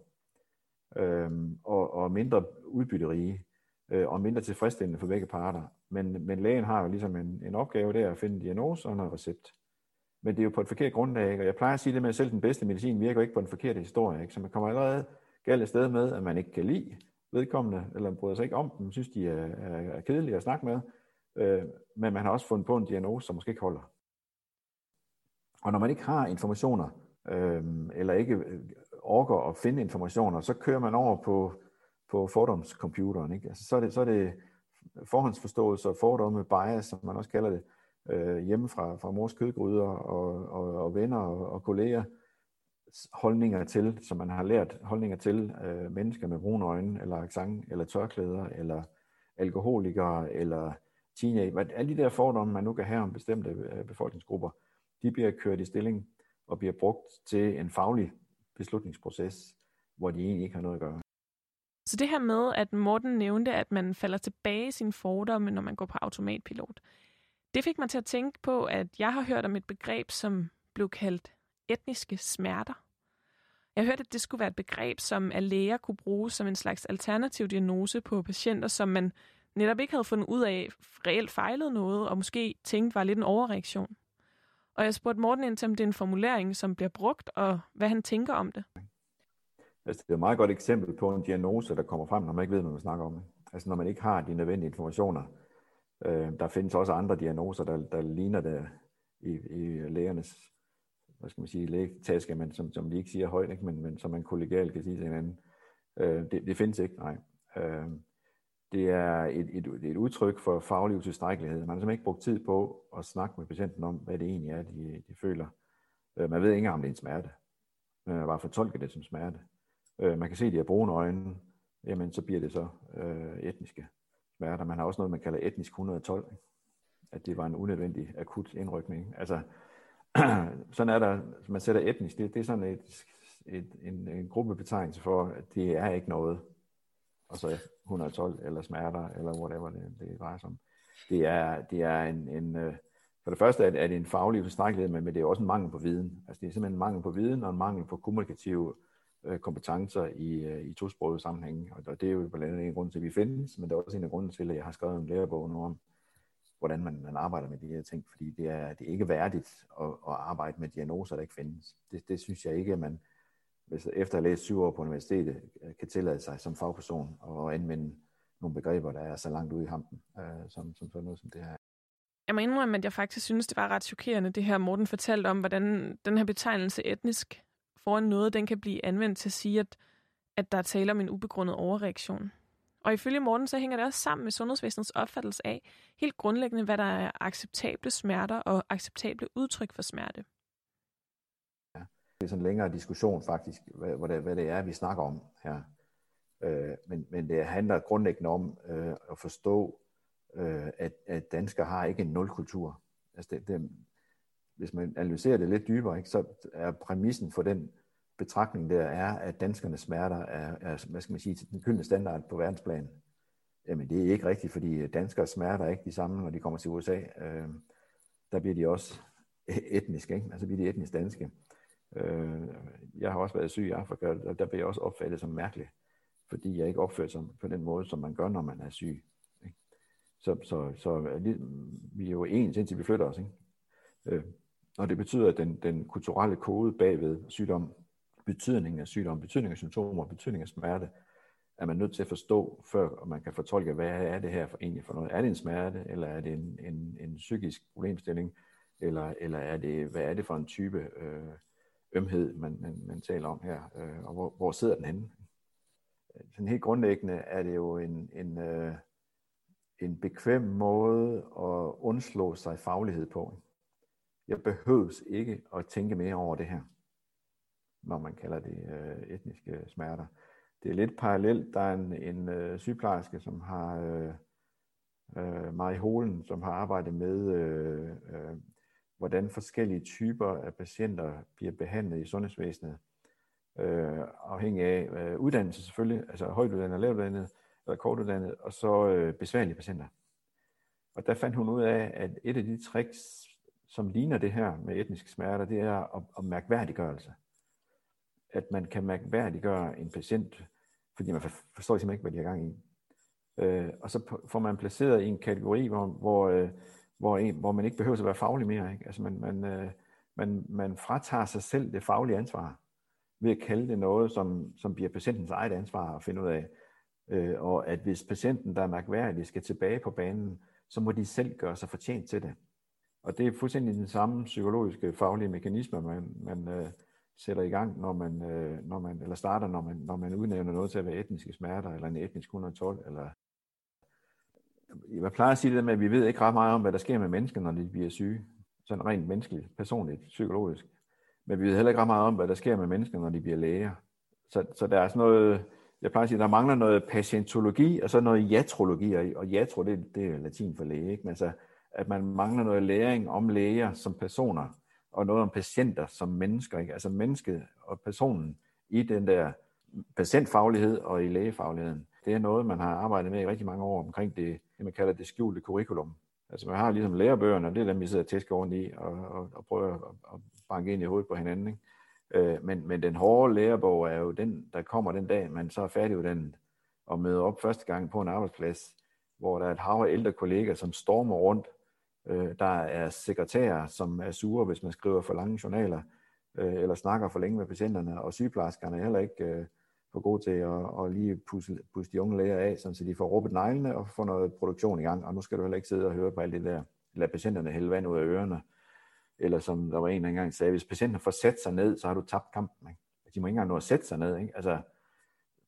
øh, og, og mindre udbytterige øh, og mindre tilfredsstillende for begge parter. Men, men lægen har jo ligesom en, en opgave der at finde en diagnose og en recept. Men det er jo på et forkert grundlag, og jeg plejer at sige det med, at selv den bedste medicin virker ikke på en forkert historie. Ikke? Så man kommer allerede galt sted med, at man ikke kan lide vedkommende, eller bryder sig ikke om dem, synes de er, er, er kedelige at snakke med, øh, men man har også fundet på en diagnose, som måske ikke holder. Og når man ikke har informationer, øh, eller ikke øh, orker at finde informationer, så kører man over på, på fordomscomputeren. Ikke? Altså, så, er det, så er det forhåndsforståelse og fordomme, bias, som man også kalder det, øh, hjemme fra, fra mors kødgryder og, og, og venner og, og kolleger, holdninger til, som man har lært holdninger til øh, mennesker med brune øjne, eller accent, eller tørklæder, eller alkoholikere, eller teenager. Alle de der fordomme, man nu kan have om bestemte øh, befolkningsgrupper, de bliver kørt i stilling og bliver brugt til en faglig beslutningsproces, hvor de egentlig ikke har noget at gøre. Så det her med, at Morten nævnte, at man falder tilbage i sine fordomme, når man går på automatpilot, det fik mig til at tænke på, at jeg har hørt om et begreb, som blev kaldt etniske smerter. Jeg hørte, at det skulle være et begreb, som af læger kunne bruge som en slags alternativ diagnose på patienter, som man netop ikke havde fundet ud af reelt fejlede noget, og måske tænkte var lidt en overreaktion. Og jeg spurgte Morten ind til, om det er en formulering, som bliver brugt, og hvad han tænker om det. Altså, det er et meget godt eksempel på en diagnose, der kommer frem, når man ikke ved, hvad man snakker om. Altså, når man ikke har de nødvendige informationer. Øh, der findes også andre diagnoser, der, der ligner det i, i lægernes hvad skal man sige, lægetaske, men som, som vi ikke siger højt, ikke? Men, men som man kollegialt kan sige til hinanden. Øh, det, det findes ikke, nej. Øh, det er et, et, et udtryk for faglig utilstrækkelighed. Man har simpelthen ikke brugt tid på at snakke med patienten om, hvad det egentlig er, de, de føler. Øh, man ved ikke engang, om det er en smerte. Man har bare fortolket det som smerte. Øh, man kan se, at de har brune øjne, jamen så bliver det så øh, etniske smerter. Man har også noget, man kalder etnisk 112. Ikke? At det var en unødvendig akut indrykning. Altså, sådan er der, man sætter etnisk, det, det er sådan et, et, en, en gruppebetegnelse for, at det er ikke noget. Og så 112 eller smerter, eller whatever det, det drejer sig om. Det er, det er en, en øh, for det første er det en faglig tilstrækkelighed, men det er også en mangel på viden. Altså det er simpelthen en mangel på viden og en mangel på kommunikative øh, kompetencer i, øh, i tosprogede sammenhænge. Og det er jo blandt andet en grund til, at vi findes, men det er også en af grunden til, at jeg har skrevet en lærebog nu om, hvordan man, man arbejder med de her ting, fordi det er, det er ikke værdigt at, at arbejde med diagnoser, der ikke findes. Det, det synes jeg ikke, at man, hvis efter at have læst syv år på universitetet, kan tillade sig som fagperson at anvende nogle begreber, der er så langt ude i hampen, øh, som, som sådan noget som det her. Jeg må indrømme, at jeg faktisk synes, det var ret chokerende, det her Morten fortalte om, hvordan den her betegnelse etnisk foran noget, den kan blive anvendt til at sige, at, at der er tale om en ubegrundet overreaktion. Og ifølge Morten, så hænger det også sammen med sundhedsvæsenets opfattelse af helt grundlæggende, hvad der er acceptable smerter og acceptable udtryk for smerte. Ja, det er sådan en længere diskussion faktisk, hvad, det, hvad det er, vi snakker om her. Øh, men, men det handler grundlæggende om øh, at forstå øh, at, at danskere har ikke en nulkultur. Altså det, det, hvis man analyserer det lidt dybere, ikke, så er præmissen for den betragtning der er, at danskernes smerter er, er hvad skal man sige, den gyldne standard på verdensplan. Jamen det er ikke rigtigt, fordi danskers smerter er ikke de samme, når de kommer til USA. Øh, der bliver de også e-, etniske, ikke? altså bliver de etnisk danske. Øh, jeg har også været syg i Afrika, og der bliver jeg også opfattet som mærkelig, fordi jeg ikke opfører som på den måde, som man gør, når man er syg. Ikke? Så, så, så vi er jo ens, indtil vi flytter os. Ikke? Øh, og det betyder, at den, den kulturelle kode bagved sygdom, betydningen af sygdom, betydningen af symptomer, betydningen af smerte, er man nødt til at forstå, før man kan fortolke, hvad er det her for egentlig for noget. Er det en smerte, eller er det en, en, en psykisk problemstilling, eller, eller er det, hvad er det for en type øh, ømhed, man, man, man taler om her, øh, og hvor, hvor sidder den henne? Sådan helt grundlæggende er det jo en, en, øh, en bekvem måde at undslå sig faglighed på. Jeg behøves ikke at tænke mere over det her, når man kalder det øh, etniske smerter. Det er lidt parallelt. Der er en, en øh, sygeplejerske, som har øh, øh, Marie Holen, som har arbejdet med, øh, øh, hvordan forskellige typer af patienter bliver behandlet i sundhedsvæsenet, øh, afhængig af øh, uddannelse selvfølgelig, altså højtuddannet, lavtuddannet eller kortuddannet, og så øh, besværlige patienter. Og der fandt hun ud af, at et af de tricks, som ligner det her med etniske smerter, det er at, at mærkværdiggørelse. At man kan mærkværdiggøre en patient, fordi man forstår simpelthen ikke, hvad de har gang i. Øh, og så får man placeret i en kategori, hvor, hvor, øh, hvor, en, hvor man ikke behøver at være faglig mere. Ikke? Altså man, man, øh, man, man fratager sig selv det faglige ansvar ved at kalde det noget, som, som bliver patientens eget ansvar at finde ud af. Øh, og at hvis patienten, der er mærkværdig, skal tilbage på banen, så må de selv gøre sig fortjent til det. Og det er fuldstændig den samme psykologiske faglige mekanisme, man, man øh, sætter i gang, når man, øh, når man, eller starter, når man, når man udnævner noget til at være etniske smerter, eller en etnisk 112, eller jeg plejer at sige det med, at vi ved ikke ret meget om, hvad der sker med mennesker, når de bliver syge. Sådan rent menneskeligt, personligt, psykologisk. Men vi ved heller ikke ret meget om, hvad der sker med mennesker, når de bliver læger. Så, så der er sådan noget, jeg plejer at sige, der mangler noget patientologi, og så noget jatrologi, og jatro, det, det er latin for læge, ikke? Men altså, at man mangler noget læring om læger som personer, og noget om patienter som mennesker, ikke? altså mennesket og personen i den der patientfaglighed og i lægefagligheden. Det er noget, man har arbejdet med i rigtig mange år omkring det, det man kalder det skjulte curriculum. Altså man har ligesom lærebøgerne, og det er dem, vi sidder og tæsker rundt i og, og, og prøver at, at banke ind i hovedet på hinanden. Ikke? Øh, men, men den hårde lærebog er jo den, der kommer den dag, man så er færdiguddannet og møder op første gang på en arbejdsplads, hvor der er et hav af ældre kolleger, som stormer rundt. Øh, der er sekretærer, som er sure, hvis man skriver for lange journaler, øh, eller snakker for længe med patienterne, og sygeplejerskerne er heller ikke øh, for gode til at, at lige puste, pusse de unge læger af, så de får råbet neglene og får noget produktion i gang. Og nu skal du heller ikke sidde og høre på alt det der. Lad patienterne hælde vand ud af ørerne. Eller som der var en, der engang sagde, hvis patienten får sat sig ned, så har du tabt kampen. Ikke? De må ikke engang nå at sætte sig ned. Ikke? Altså,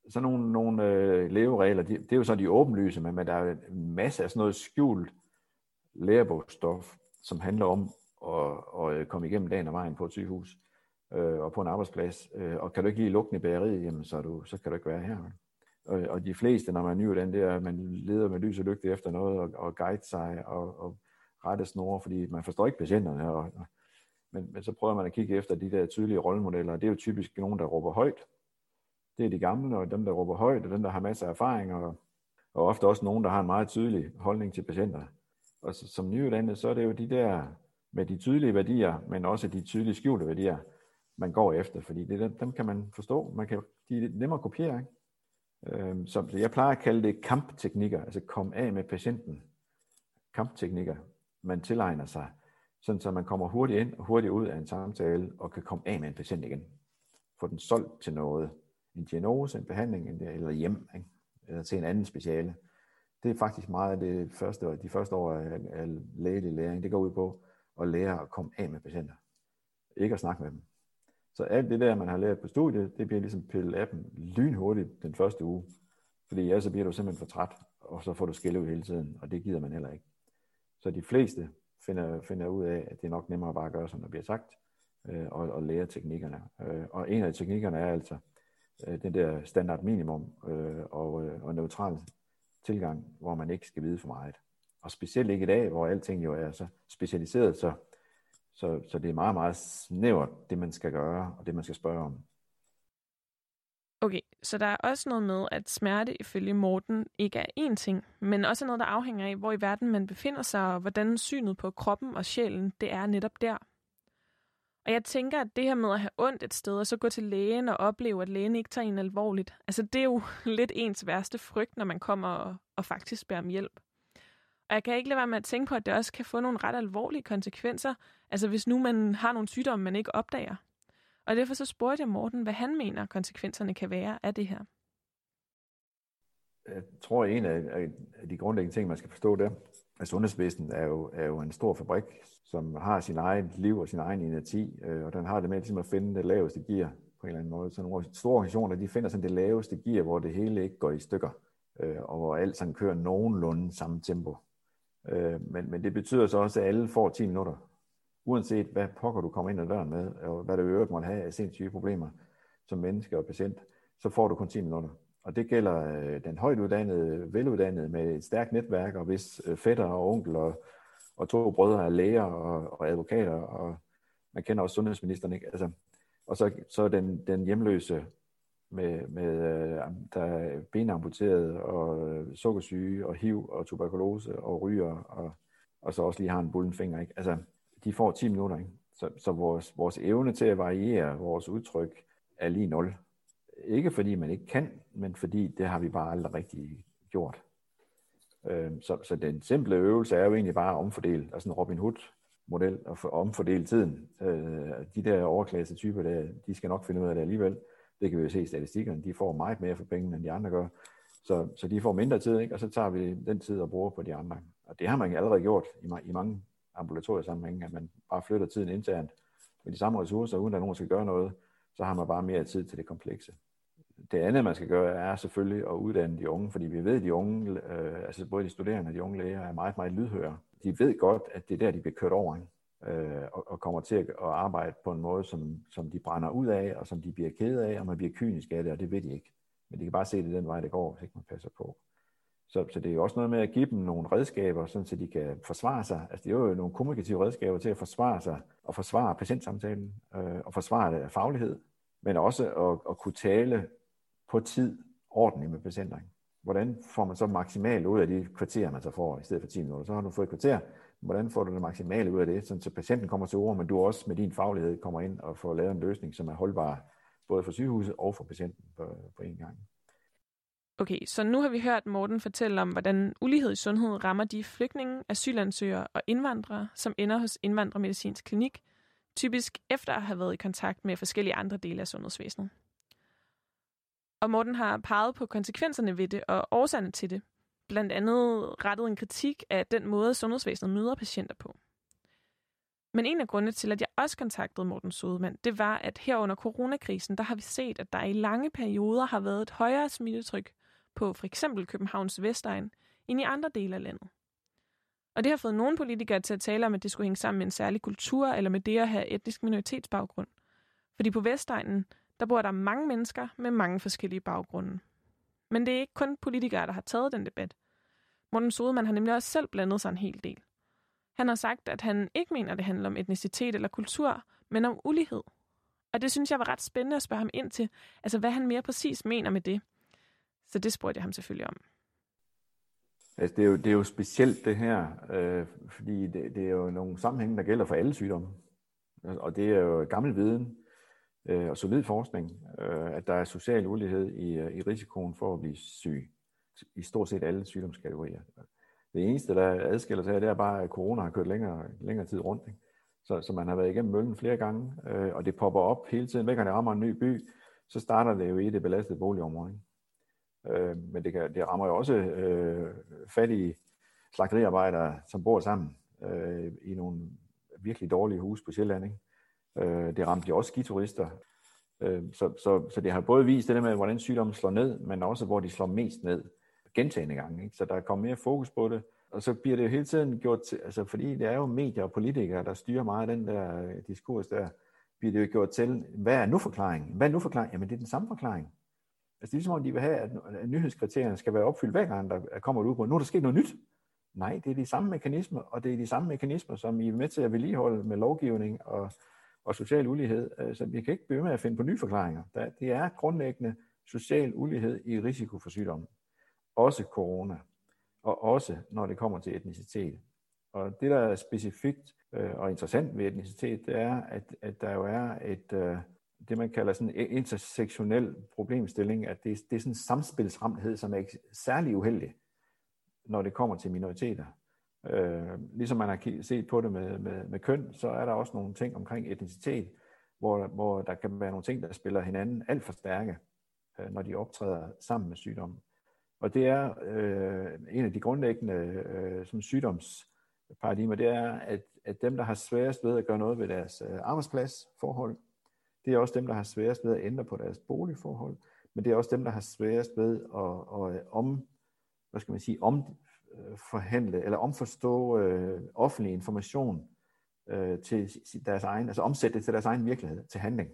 sådan nogle, nogle øh, leveregler, de, det er jo så de åbenlyse, men, men der er en masse af sådan noget skjult lærebogsstof, som handler om at, at øh, komme igennem dagen og vejen på et sygehus øh, og på en arbejdsplads. Øh, og kan du ikke lige lukke i bageriet, jamen, så, du, så kan du ikke være her. Og, og de fleste, når man er den der, man leder med lys og lygte efter noget, og, og guide sig, og, og rette snore, fordi man forstår ikke patienterne. Og, og, men, men så prøver man at kigge efter de der tydelige rollemodeller, og det er jo typisk nogen, der råber højt. Det er de gamle, og dem, der råber højt, og dem, der har masser af erfaring, og, og ofte også nogen, der har en meget tydelig holdning til patienter. Og så, som nyuddannet, så er det jo de der med de tydelige værdier, men også de tydelige skjulte værdier, man går efter, fordi det, dem, dem kan man forstå, man kan, de er nemmere at kopiere. Ikke? Øhm, så jeg plejer at kalde det kampteknikker, altså kom af med patienten. Kampteknikker, man tilegner sig, sådan så man kommer hurtigt ind og hurtigt ud af en samtale, og kan komme af med en patient igen. Få den solgt til noget. En diagnose, en behandling, eller hjem, ikke? eller til en anden speciale. Det er faktisk meget af det første, de første år af, af lægelig læring. Det går ud på at lære at komme af med patienter. Ikke at snakke med dem. Så alt det der, man har lært på studiet, det bliver ligesom pillet af dem lynhurtigt den første uge. Fordi ja, så bliver du simpelthen for træt, og så får du skille ud hele tiden, og det gider man heller ikke. Så de fleste finder, finder ud af, at det er nok nemmere bare at gøre, som der bliver sagt, øh, og, og lære teknikkerne. Øh, og en af teknikkerne er altså øh, den der standard minimum øh, og, øh, og neutral tilgang, hvor man ikke skal vide for meget. Og specielt ikke i dag, hvor alting jo er så specialiseret, så, så, så det er meget, meget snævert, det man skal gøre, og det man skal spørge om. Okay, så der er også noget med, at smerte ifølge Morten ikke er én ting, men også noget, der afhænger af, hvor i verden man befinder sig, og hvordan synet på kroppen og sjælen, det er netop der. Og jeg tænker, at det her med at have ondt et sted, og så gå til lægen og opleve, at lægen ikke tager en alvorligt, altså det er jo lidt ens værste frygt, når man kommer og, og faktisk beder om hjælp. Og jeg kan ikke lade være med at tænke på, at det også kan få nogle ret alvorlige konsekvenser, altså hvis nu man har nogle sygdomme, man ikke opdager. Og derfor så spurgte jeg Morten, hvad han mener, konsekvenserne kan være af det her. Jeg tror, at en af, de grundlæggende ting, man skal forstå det sundhedsvæsenet er jo, er jo en stor fabrik, som har sin egen liv og sin egen energi, øh, og den har det med ligesom at finde det laveste gear på en eller anden måde. Så nogle store organisationer, de finder sådan det laveste gear, hvor det hele ikke går i stykker, øh, og hvor alt sådan kører nogenlunde samme tempo. Øh, men, men det betyder så også, at alle får 10 minutter uanset hvad pokker du kommer ind ad døren med, og hvad du i øvrigt måtte have af sindssyge problemer som menneske og patient, så får du kun 10 minutter. Og det gælder øh, den højt uddannede, veluddannede med et stærkt netværk, og hvis øh, fætter og onkel og, og to brødre er læger og, og advokater, og man kender også sundhedsministeren, ikke? Altså, og så, så den, den hjemløse med, med øh, der er benamputeret og øh, sukkersyge og HIV og tuberkulose og ryger og, og så også lige har en bullen finger. Ikke? Altså, de får 10 minutter. Ikke? Så, så vores, vores evne til at variere vores udtryk er lige nul. Ikke fordi man ikke kan, men fordi det har vi bare aldrig rigtig gjort. Øh, så, så den simple øvelse er jo egentlig bare at omfordele, altså en Robin Hood-model, og for, omfordele tiden. Øh, de der overklasse typer, der, de skal nok finde ud af det alligevel. Det kan vi jo se i statistikkerne. De får meget mere for pengene, end de andre gør. Så, så de får mindre tid, ikke? og så tager vi den tid og bruger på de andre. Og det har man allerede gjort i, i mange ambulatoriesammenhæng, at man bare flytter tiden internt med de samme ressourcer, uden at nogen skal gøre noget, så har man bare mere tid til det komplekse. Det andet, man skal gøre, er selvfølgelig at uddanne de unge, fordi vi ved, at de unge, øh, altså både de studerende og de unge læger, er meget, meget lydhøre. De ved godt, at det er der, de bliver kørt over, øh, og, og kommer til at, at arbejde på en måde, som, som de brænder ud af, og som de bliver ked af, og man bliver kynisk af det, og det ved de ikke. Men de kan bare se, at det er den vej, det går, hvis ikke man passer på. Så, så det er jo også noget med at give dem nogle redskaber, sådan så de kan forsvare sig. Altså det er jo nogle kommunikative redskaber til at forsvare sig og forsvare patientsamtalen øh, og forsvare det af faglighed, men også at, at kunne tale på tid ordentligt med patienterne. Hvordan får man så maksimalt ud af de kvarterer, man så får, i stedet for 10 minutter? Så har du fået et kvarter. Hvordan får du det maksimale ud af det, så patienten kommer til ord, men du også med din faglighed kommer ind og får lavet en løsning, som er holdbar både for sygehuset og for patienten på, på en gang. Okay, så nu har vi hørt Morten fortælle om, hvordan ulighed i sundhed rammer de flygtninge, asylansøgere og indvandrere, som ender hos Indvandrermedicinsk Klinik, typisk efter at have været i kontakt med forskellige andre dele af sundhedsvæsenet. Og Morten har peget på konsekvenserne ved det og årsagerne til det. Blandt andet rettet en kritik af den måde, sundhedsvæsenet møder patienter på. Men en af grundene til, at jeg også kontaktede Morten Sodemann, det var, at her under coronakrisen, der har vi set, at der i lange perioder har været et højere smittetryk på for eksempel Københavns Vestegn end i andre dele af landet. Og det har fået nogle politikere til at tale om, at det skulle hænge sammen med en særlig kultur eller med det at have etnisk minoritetsbaggrund. Fordi på Vestegnen, der bor der mange mennesker med mange forskellige baggrunde. Men det er ikke kun politikere, der har taget den debat. Morten Sodemann har nemlig også selv blandet sig en hel del. Han har sagt, at han ikke mener, at det handler om etnicitet eller kultur, men om ulighed. Og det synes jeg var ret spændende at spørge ham ind til, altså hvad han mere præcis mener med det. Så det spurgte jeg ham selvfølgelig om. Altså, det, er jo, det er jo specielt det her, øh, fordi det, det er jo nogle sammenhænge, der gælder for alle sygdomme. Altså, og det er jo gammel viden øh, og solid forskning, øh, at der er social ulighed i, øh, i risikoen for at blive syg i stort set alle sygdomskategorier. Det eneste, der adskiller sig, det er bare, at corona har kørt længere, længere tid rundt. Ikke? Så, så man har været igennem møllen flere gange, øh, og det popper op hele tiden. Hver gang det rammer en ny by, så starter det jo i det belastede boligområde. Ikke? Øh, men det, kan, det rammer jo også øh, fattige slagteriarbejdere, som bor sammen øh, i nogle virkelig dårlige huse på Sjælland. Ikke? Øh, det ramte jo også skiturister. Øh, så, så, så det har både vist det der med, hvordan sygdommen slår ned, men også hvor de slår mest ned gentagende gange. Ikke? Så der er kommet mere fokus på det. Og så bliver det jo hele tiden gjort til, altså fordi det er jo medier og politikere, der styrer meget af den der øh, diskurs der, bliver det jo gjort til, hvad er nu forklaringen? Hvad er nu forklaringen? Jamen det er den samme forklaring. Altså det er ligesom om, de vil have, at nyhedskriterierne skal være opfyldt hver gang, der kommer ud på, nu er der sket noget nyt. Nej, det er de samme mekanismer, og det er de samme mekanismer, som I er med til at vedligeholde med lovgivning og, og social ulighed. Så altså, vi kan ikke blive med at finde på nye forklaringer. Det er grundlæggende social ulighed i risiko for sygdomme. Også corona. Og også når det kommer til etnicitet. Og det, der er specifikt øh, og interessant ved etnicitet, det er, at, at der jo er et, øh, det, man kalder sådan en intersektionel problemstilling, at det, det er sådan en samspilsramhed, som er ikke særlig uheldig, når det kommer til minoriteter. Øh, ligesom man har set på det med, med, med køn, så er der også nogle ting omkring etnicitet, hvor, hvor der kan være nogle ting, der spiller hinanden alt for stærke, øh, når de optræder sammen med sygdommen. Og det er øh, en af de grundlæggende øh, som sygdomsparadigmer, det er, at, at dem, der har sværest ved at gøre noget ved deres øh, arbejdspladsforhold, det er også dem, der har sværest ved at ændre på deres boligforhold, men det er også dem, der har sværest ved at, at øh, om, hvad skal man sige, om øh, forhandle eller omforstå øh, offentlig information øh, til deres egen, altså omsætte det til deres egen virkelighed, til handling.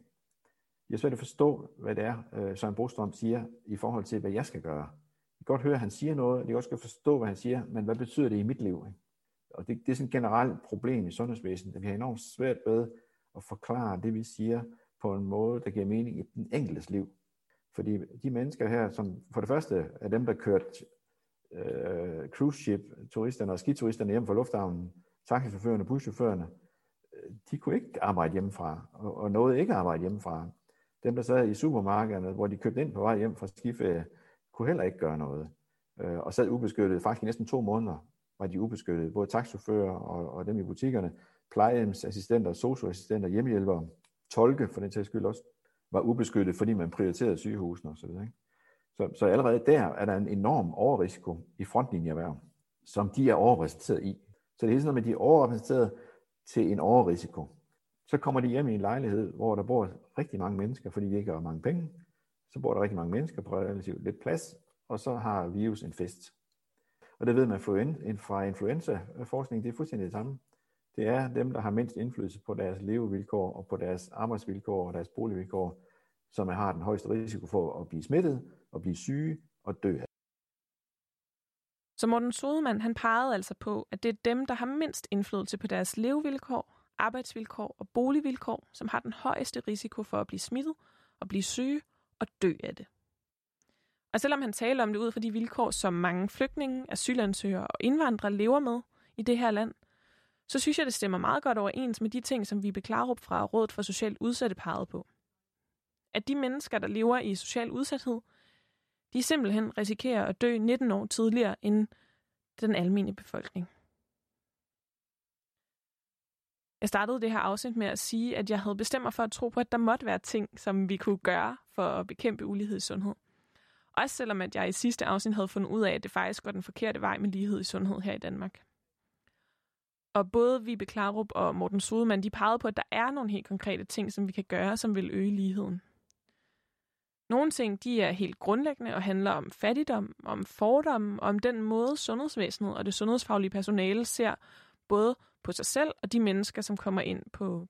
Jeg er svært at forstå, hvad det er, øh, Søren Brostrøm siger i forhold til, hvad jeg skal gøre. Jeg kan godt høre, at han siger noget, jeg kan også forstå, hvad han siger, men hvad betyder det i mit liv? Ikke? Og det, det er sådan et generelt problem i sundhedsvæsenet, at vi har enormt svært ved at forklare det, vi siger, på en måde, der giver mening i den enkeltes liv. Fordi de mennesker her, som for det første er dem, der kørt øh, cruise ship turisterne og skituristerne hjem fra lufthavnen, taxichaufførerne, buschaufførerne, øh, de kunne ikke arbejde hjemmefra, og, og nåede ikke at arbejde hjemmefra. Dem, der sad i supermarkederne, hvor de købte ind på vej hjem fra skiferie, kunne heller ikke gøre noget, øh, og sad ubeskyttet. Faktisk i næsten to måneder var de ubeskyttet, både taxichauffører og, og dem i butikkerne, plejehjemsassistenter, socioassistenter, hjemmehjælpere, tolke for den sags skyld også, var ubeskyttet, fordi man prioriterede sygehusene osv. Ikke? Så, så allerede der er der en enorm overrisiko i frontlinjeerhverv, som de er overrepræsenteret i. Så det er hele sådan, at de er overrepræsenteret til en overrisiko. Så kommer de hjem i en lejlighed, hvor der bor rigtig mange mennesker, fordi de ikke har mange penge. Så bor der rigtig mange mennesker på relativt lidt plads, og så har virus en fest. Og det ved man fra influenza-forskning, det er fuldstændig det samme. Det er dem, der har mindst indflydelse på deres levevilkår og på deres arbejdsvilkår og deres boligvilkår, som har den højeste risiko for at blive smittet, og blive syge og dø. Så Morten Sodemann, han pegede altså på, at det er dem, der har mindst indflydelse på deres levevilkår, arbejdsvilkår og boligvilkår, som har den højeste risiko for at blive smittet og blive syge og dø af det. Og selvom han taler om det ud fra de vilkår, som mange flygtninge, asylansøgere og indvandrere lever med i det her land, så synes jeg, det stemmer meget godt overens med de ting, som vi Klarup fra Rådet for Socialt Udsatte pegede på. At de mennesker, der lever i social udsathed, de simpelthen risikerer at dø 19 år tidligere end den almindelige befolkning. Jeg startede det her afsnit med at sige, at jeg havde bestemt mig for at tro på, at der måtte være ting, som vi kunne gøre for at bekæmpe ulighed i sundhed. Også selvom at jeg i sidste afsnit havde fundet ud af, at det faktisk går den forkerte vej med lighed i sundhed her i Danmark. Og både Vibe Klarup og Morten Sodemann, de pegede på, at der er nogle helt konkrete ting, som vi kan gøre, som vil øge ligheden. Nogle ting, de er helt grundlæggende og handler om fattigdom, om fordom, om den måde sundhedsvæsenet og det sundhedsfaglige personale ser både på sig selv og de mennesker, som kommer ind på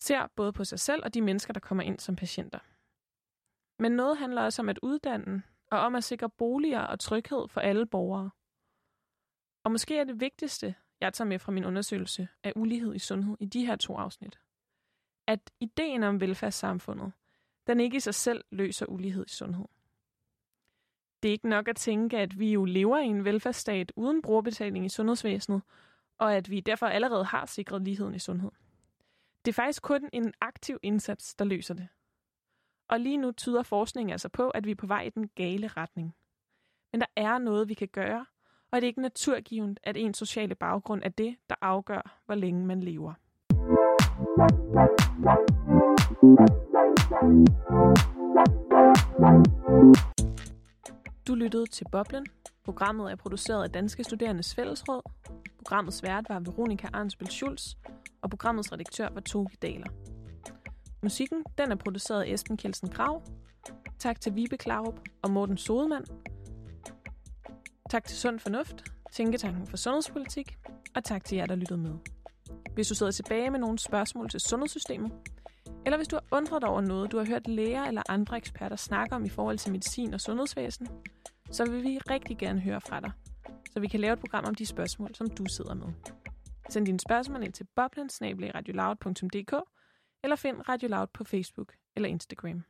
ser både på sig selv og de mennesker, der kommer ind som patienter. Men noget handler også om at uddanne og om at sikre boliger og tryghed for alle borgere. Og måske er det vigtigste, jeg tager med fra min undersøgelse af ulighed i sundhed i de her to afsnit, at ideen om velfærdssamfundet den ikke i sig selv løser ulighed i sundhed. Det er ikke nok at tænke, at vi jo lever i en velfærdsstat uden brugerbetaling i sundhedsvæsenet, og at vi derfor allerede har sikret ligheden i sundhed. Det er faktisk kun en aktiv indsats, der løser det. Og lige nu tyder forskningen altså på, at vi er på vej i den gale retning. Men der er noget, vi kan gøre, og det er ikke naturgivet, at ens sociale baggrund er det, der afgør, hvor længe man lever. Du lyttede til Boblen. Programmet er produceret af Danske Studerendes Fællesråd. Programmets vært var Veronika Arnsbøl Schulz, og programmets redaktør var Toge Daler. Musikken den er produceret af Esben Kjeldsen Grav. Tak til Vibe Klarup og Morten Sodemann. Tak til Sund Fornuft, Tænketanken for Sundhedspolitik, og tak til jer, der lyttede med. Hvis du sidder tilbage med nogle spørgsmål til sundhedssystemet, eller hvis du har undret over noget, du har hørt læger eller andre eksperter snakke om i forhold til medicin og sundhedsvæsen, så vil vi rigtig gerne høre fra dig. så vi kan lave et program om de spørgsmål, som du sidder med. Send dine spørgsmål ind til boblen eller find Radio Loud på Facebook eller Instagram.